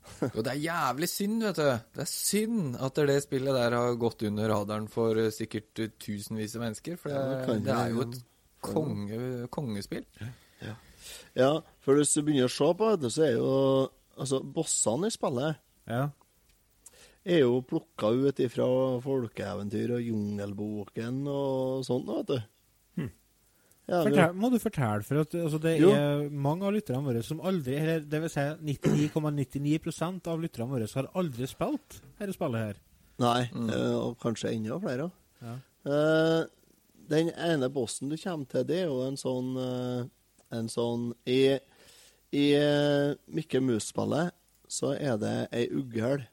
Og det er jævlig synd, vet du. Det er synd at det spillet der har gått under radaren for eh, sikkert eh, tusenvis av mennesker. For det, Ja, det det er jo et konge, kongespill. Ja, for hvis du begynner å se på det, så er jo Altså, bossene i spillet Ja. er jo plukka ut ifra folkeeventyr og Jungelboken og sånt, vet du. Ja, Fortell, må du fortelle, for at altså, det Jo. er mange av lytterne våre som aldri eller Det vil si 99,99 av lytterne våre har aldri spilt dette spillet her. Nei, eh, og kanskje enda flere. Ja. Uh, den ene bossen du kommer til, det er jo en sånn eh, En sånn I, i eh, Mikke Mus-spillet så er det ei uggel.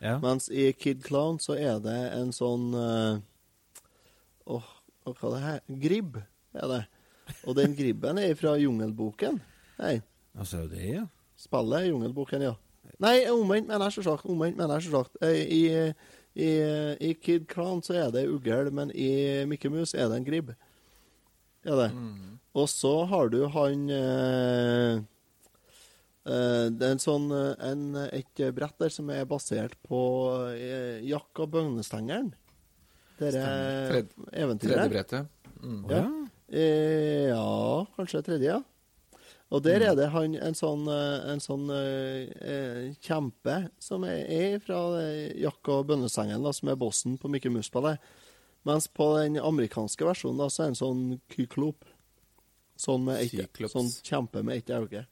Ja. Mens i Kid Clown så er det en sånn eh, Åh, hva er det her? Gribb er det. Og den gribben er fra Jungelboken. Nei. Altså, det er ja. Spillet er Jungelboken, ja. Nei, omvendt mener jeg selvsagt. Omvendt mener jeg selvsagt. Eh, I, i, I Kid Clown så er det ugl, men i Mikke Mus er det en gribb. Er det. Og så har du han eh, Eh, det er en sånn, eh, en, et brett der som er basert på eh, Jack og bøgnestengeren. Dere Tred- eventyret. Tredje brettet. Mm. Ja. Eh, ja, kanskje tredje, ja. Og der er det han, en sånn, eh, en sånn eh, eh, kjempe som er, er fra jakk- Jack og bønnesengen, da, som er bossen på Mikke Mus-ballet. Mens på den amerikanske versjonen da, så er det en sånn kyklop. Sånn, med et, sånn kjempe med ett øye.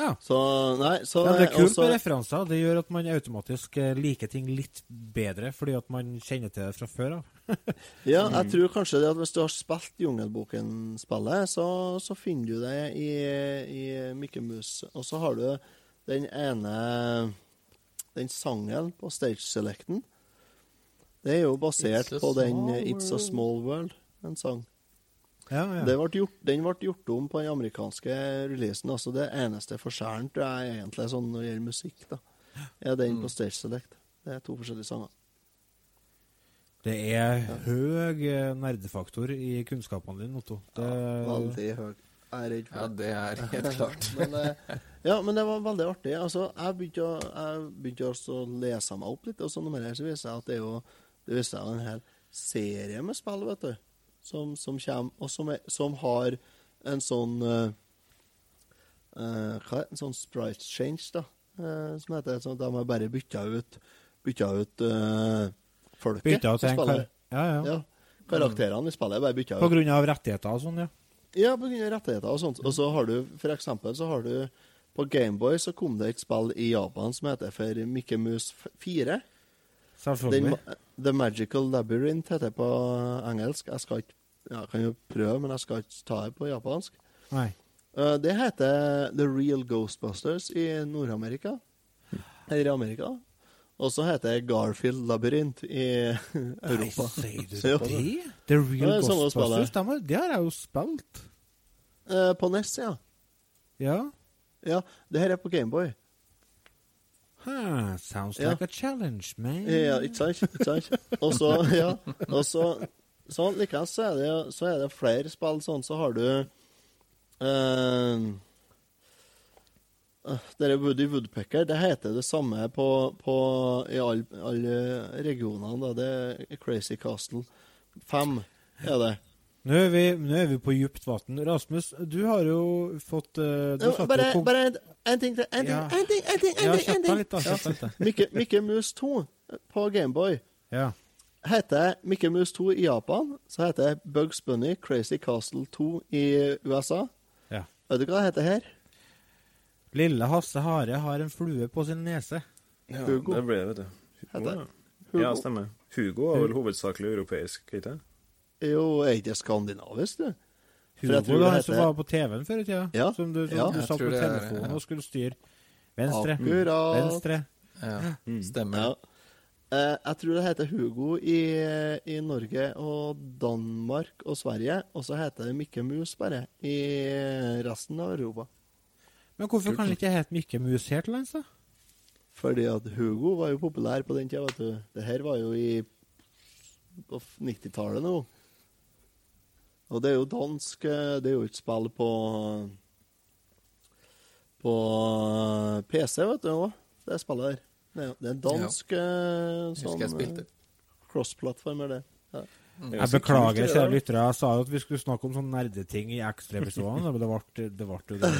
Ja. Så, nei, så Ja, det er kult også- med referanser. Det gjør at man automatisk eh, liker ting litt bedre, fordi at man kjenner til det fra før av. Ja, jeg tror kanskje det at hvis du har spilt Jungelboken-spillet, så, så finner du det i, i Mikke Mus. Og så har du den ene Den sangen på Stage Selecten. Det er jo basert på den It's a. Small World, en sang. Ja, ja. Det ble gjort, den ble gjort om på den amerikanske releasen. altså Det eneste forskjellen tror jeg egentlig er sånn når det gjelder musikk, da, er den Mm. på Stage Select. Det er to forskjellige sanger. Det er høy eh, nerdefaktor i kunnskapene dine, Otto. Det, Veldig høy. Jeg er redd for Ja, det er helt klart. men, eh, ja, men det var veldig artig. Altså, jeg begynte, å, jeg begynte også å lese meg opp litt, og sånn mer, så viser jeg at det er jo det viser jeg en hel serie med spill, vet du, som, som kommer, og som, er, som har en sånn eh, Hva? En sånn sprite change, da, uh, som heter. Sånn at de har bare bytta ut bytta ut uh, folket Bytta ut en kar- ja, ja. Karakterene i spillet er bare bytta ut. På grunn av rettigheter og sånn, ja. Ja, på grunn av rettigheter og sånt. Og så har du, for eksempel, så har du På Gameboy så kom det et spill i Japan som heter for Mickey Mouse 4. Selvfølgelig. ma- The Magical Labyrinth heter det på engelsk. Jeg skal ikke ja, kan jo prøve, men jeg skal ikke ta det på japansk. Nei. Uh, det heter The Real Ghostbusters i Nord-Amerika. Eller i Amerika. Og så heter det Garfield Labyrinth i Europa. Nei, sier du det? The Real det er Ghostbusters? spillet. Det har jeg jo spilt. Uh, på NES, ja. Ja. ja. Det her er på Gameboy. Huh, sounds Ja. like a challenge, man. Ja, ikke sant? Ikke sant? Og så, ja, og så likeens så er det, så er det flere spill sånn, så har du uh, eh, Det er Woody Woodpecker. Det heter det samme på, på, i alle all regionene. Det er Crazy Castle. 5 er det. Nå er vi, nå er vi på djupt vann. Rasmus, du har jo fått eh, du Ja, bare, kom- bare en, en ting til. En ting, Ja. en ting, en ting! En Ja, ting, en ting. litt da. Mickey, Mickey Mouse 2 på Gameboy Ja. heter Mickey Mouse 2 i Japan. Så heter det Bugs Bunny Crazy Castle 2 i USA. Ja. Vet du hva det heter her? Lille Hasse Hare har en flue på sin nese. Ja, Hugo. det ble det, vet du. Heter Ja. Hugo. Ja, stemmer. Hugo er vel hovedsakelig europeisk, ikke sant? Jo, er ikke det skandinavisk, du? Hugo, da, han som var på TV-en før i tida. Ja. Som du, som Ja. du satt på telefonen er- ja. og skulle styre. Venstre. Akkurat. Venstre. Ja, stemmer. Ja. Eh, jeg tror det heter Hugo i, i Norge og Danmark og Sverige. Og så heter det Mikke Mus bare i resten av Europa. Men hvorfor kan det ikke hete Mikke Mus her til lands, da? Fordi at Hugo var jo populær på den tida, vet du. Det her var jo i 90-tallet nå. Og det er jo dansk eh, Det er jo ikke spill på På PC, vet du òg, det spillet der. Det er, det er dansk ja. Sånn eh, cross-plattformer, det. Ja. Jeg beklager, kjære lyttere. Jeg sa jo at vi skulle snakke om sånne nerdeting i ekstraepisodene, men det ble, det ble jo det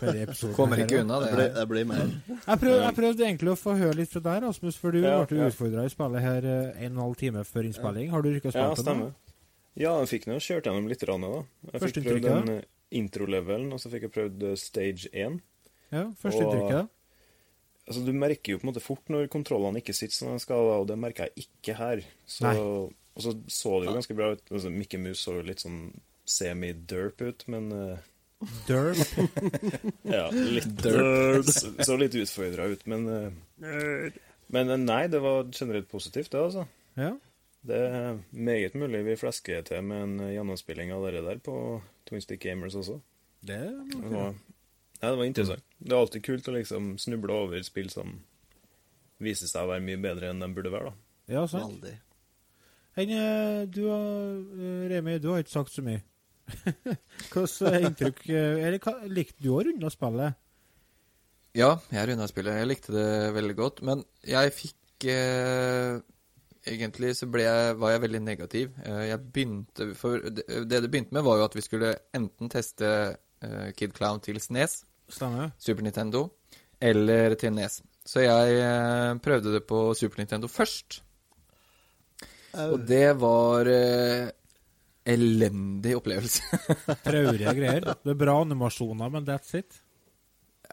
forrige episode. Kommer ikke unna Det det. blir, det mer. Jeg prøvde, jeg prøvde egentlig å få høre litt fra deg, Rasmus, for du Ja, ble jo ja. utfordra i spillet her eh, en og en halv time før innspilling. Har du rykka Ja, spilt det nå? stemmer. Ja, jeg fikk nå kjørt gjennom litt, rann, da. Jeg fikk prøvd den eh, intro-levelen, og så fikk jeg prøvd eh, stage 1. Ja, første Og- da? Altså, Du merker jo på en måte fort når kontrollene ikke sitter som de skal, og det merker jeg ikke her. Så, og så så det jo ganske bra ut. Altså, Mickey Mouse så jo litt sånn semi-derp ut, men uh... Derp. Ja, litt Derp. Så, så litt utfordra ut, men uh... Men nei, det var generelt positivt, det, altså. Ja. Det er meget mulig vi flesker til med en gjennomspilling av det der på Twin Stick Gamers også. Det Det var, ja, det var interessant. Det er alltid kult å liksom snuble over spill som viser seg å være mye bedre enn de burde være, da. Ja, sant. Veldig. Enn, eh, du har, eh, Remi, du har ikke sagt så mye. Hvilket inntrykk eh, Eller hva, likte du å runde spillet? Ja, jeg runda spillet. Jeg likte det veldig godt. Men jeg fikk eh, Egentlig så ble jeg, var jeg veldig negativ. Eh, jeg begynte For det, det begynte med, var jo at vi skulle enten teste eh, Kid Clown til SNES, Stemmer. Super Nintendo, eller til NES. Så jeg eh, prøvde det på Super Nintendo først. Og det var eh, elendig opplevelse. Traurige greier. Det er bra animasjoner, men that's it.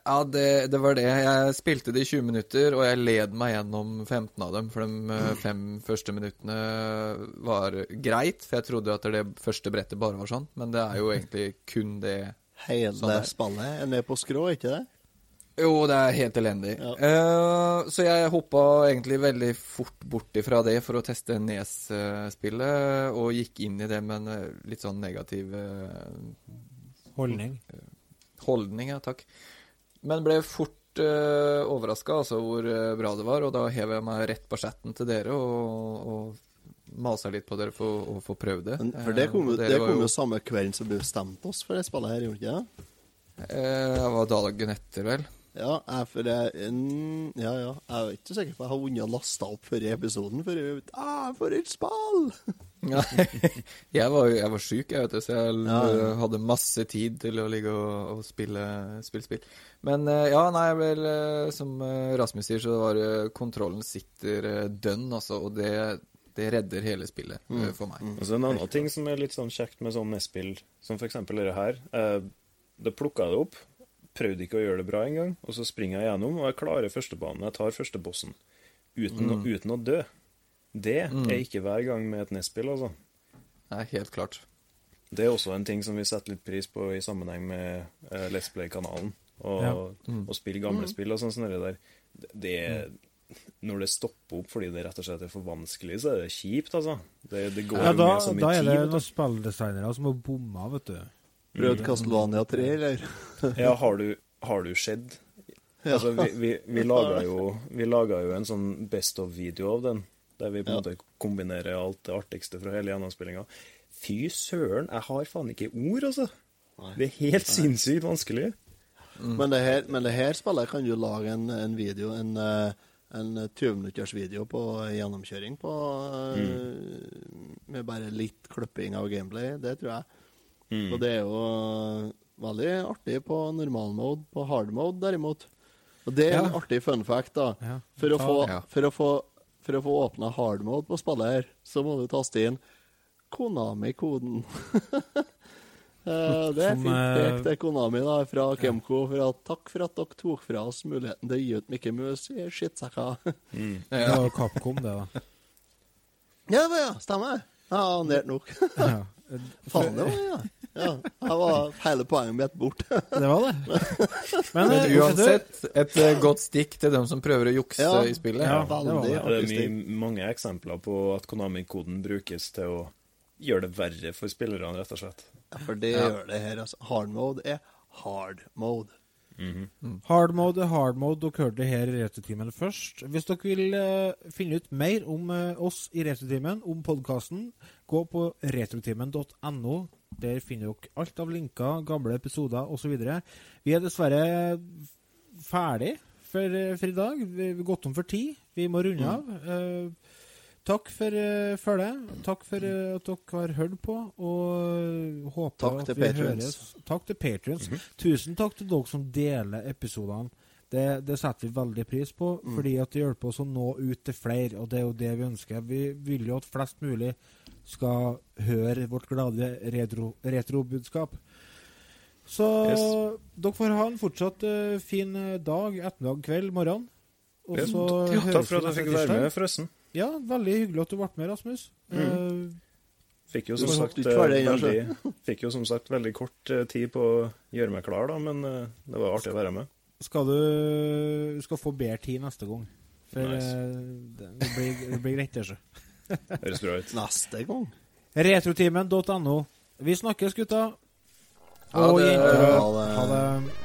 Ja, det, det var det. Jeg spilte det i 20 minutter, og jeg led meg gjennom 15 av dem. For de eh, fem første minuttene var greit, for jeg trodde at det første brettet bare var sånn. Men det er jo egentlig kun det Hele sånn spannet er. spillet ned på skrå, ikke det? Jo, det er helt elendig. Eh, så jeg hoppa egentlig veldig fort bort ifra det for å teste Nes-spillet, og gikk inn i det med en eh, litt sånn negativ uh, Holdning. holdning. Ja, takk. Men ble fort uh, overraska altså, hvor eh, bra det var, og da hev jeg meg rett på chatten til dere og, og masa litt på dere for å få prøvd det. For det kom, Eh, jo- det kom jo samme kvelden som bestemte oss for det spillet her, gjorde ikke det? Eh, Det var dagen etter, vel. Ja, jeg, for jeg, mm, ja, ja. Jeg er ikke sikker på jeg har vunnet lasta opp før i episoden. For jeg ah, for et spill! Jeg var jeg var sjuk, jeg, vet du, så jeg Ja, ja. hadde masse tid til å ligge og, og spille, spille spill. Men eh, ja, nei, vel, eh, som eh, Rasmus sier, så var kontrollen sitter dønn, altså, og det, det redder hele spillet mm. for meg. Og så En annen ting som er litt sånn kjekt med sånn NES-spill, som f.eks. dette her eh, Da plukka det opp, prøvde ikke å gjøre det bra engang, og så springer jeg gjennom, og jeg klarer førstebanen. Jeg tar førstebossen uten, å, Mm. uten å dø. Det Mm. er ikke hver gang med et NES-spill, altså. Nei, helt klart. Det er også en ting som vi setter litt pris på i sammenheng med uh, Let's Play-kanalen. Og, Ja. Mm. og spille gamle Mm. spill og sånn som det der. Det, det Når det stopper opp fordi det rett og slett er for vanskelig, så er det kjipt, altså. Det, det går Ja, jo da, med så mye da er det noen spilldesignere som har bomma, vet du. Prøvd Castlevania 3, eller? Ja, har du, har du? Ja. Altså, vi, vi, vi laga jo, vi laga jo en sånn best of-video av den, der vi på en Ja. måte kombinerer alt det artigste fra hele gjennomspillinga. Fy søren, jeg har faen ikke ord, altså. Det er helt sinnssykt vanskelig. Men, det her, men det her spillet kan du lage en, en video, en, eh, en 20 minutters video på gjennomkjøring på mm. Med bare litt klipping av gameplay. Det tror jeg. Mm. Og det er jo eh, veldig artig på normal mode. På hard mode, derimot. Og det er en artig fun fact, da. Ja. For, å få, Ja. for, å få, for å få åpna hard mode på spillet her, så må du taste inn Konami-koden. Eh, det er fint eh, pekt til Konami da, fra Kemko. For at, takk for at dere tok fra oss muligheten til å gi ut Mikke Mus i skittsekka. Mm. Det var Capcom, det, da. ja, det var ja, stemmer. Ja, nært nok. Ja. Faen, det var ja. Ja. her var hele poenget mitt bort. Det var det. Men, Men eh, uansett, et eh, godt stikk til dem som prøver å jukse Ja. i spillet. Ja. Veldig det det. Det er mye, mange eksempler på at Konami-koden brukes til å gjøre det verre for spillerne, rett og slett. Ja, for det Ja. gjør det her. Altså. Hard mode er hard mode. Hard mode er hard mode. Dere hørte det her i Retrotimen først. Hvis dere vil uh, finne ut mer om uh, oss i Retrotimen, om podkasten, gå på retrotimen.no. Der finner dere alt av linker, gamle episoder osv. Vi er dessverre ferdig for, eh, for i dag. Vi har gått om for tid. Vi må runde av. Eh, Takk for uh, følget. Takk for uh, at dere har hørt på. Og eh, håper Takk at vi patrons. høres. Takk til patrions. Tusen takk til dere som deler episodene. Det, det setter vi veldig pris på, fordi at det hjelper oss å nå ut til flere. Og det er jo det vi ønsker. Vi vil jo at flest mulig skal høre vårt glade retro- retrobudskap. Så Yes. dere får ha en fortsatt uh, fin eh, dag, ettermiddag, kveld, morgen. Og Ja, så takk høres for at jeg fikk være med, forresten. Ja, veldig hyggelig at du ble med, Rasmus. Eh, Fikk jo som sagt veldig, fikk jo som sagt veldig kort tid på å gjøre meg klar, da, men det var artig å være med. Skal du skal få bedre tid neste gang. For Nice. eh, det, det, blir, det blir greit, det. Høres bra ut. Neste gang. Retrotimen.no. Vi snakkes, gutta. Ha Og det. jenter. Ha det. Ha det.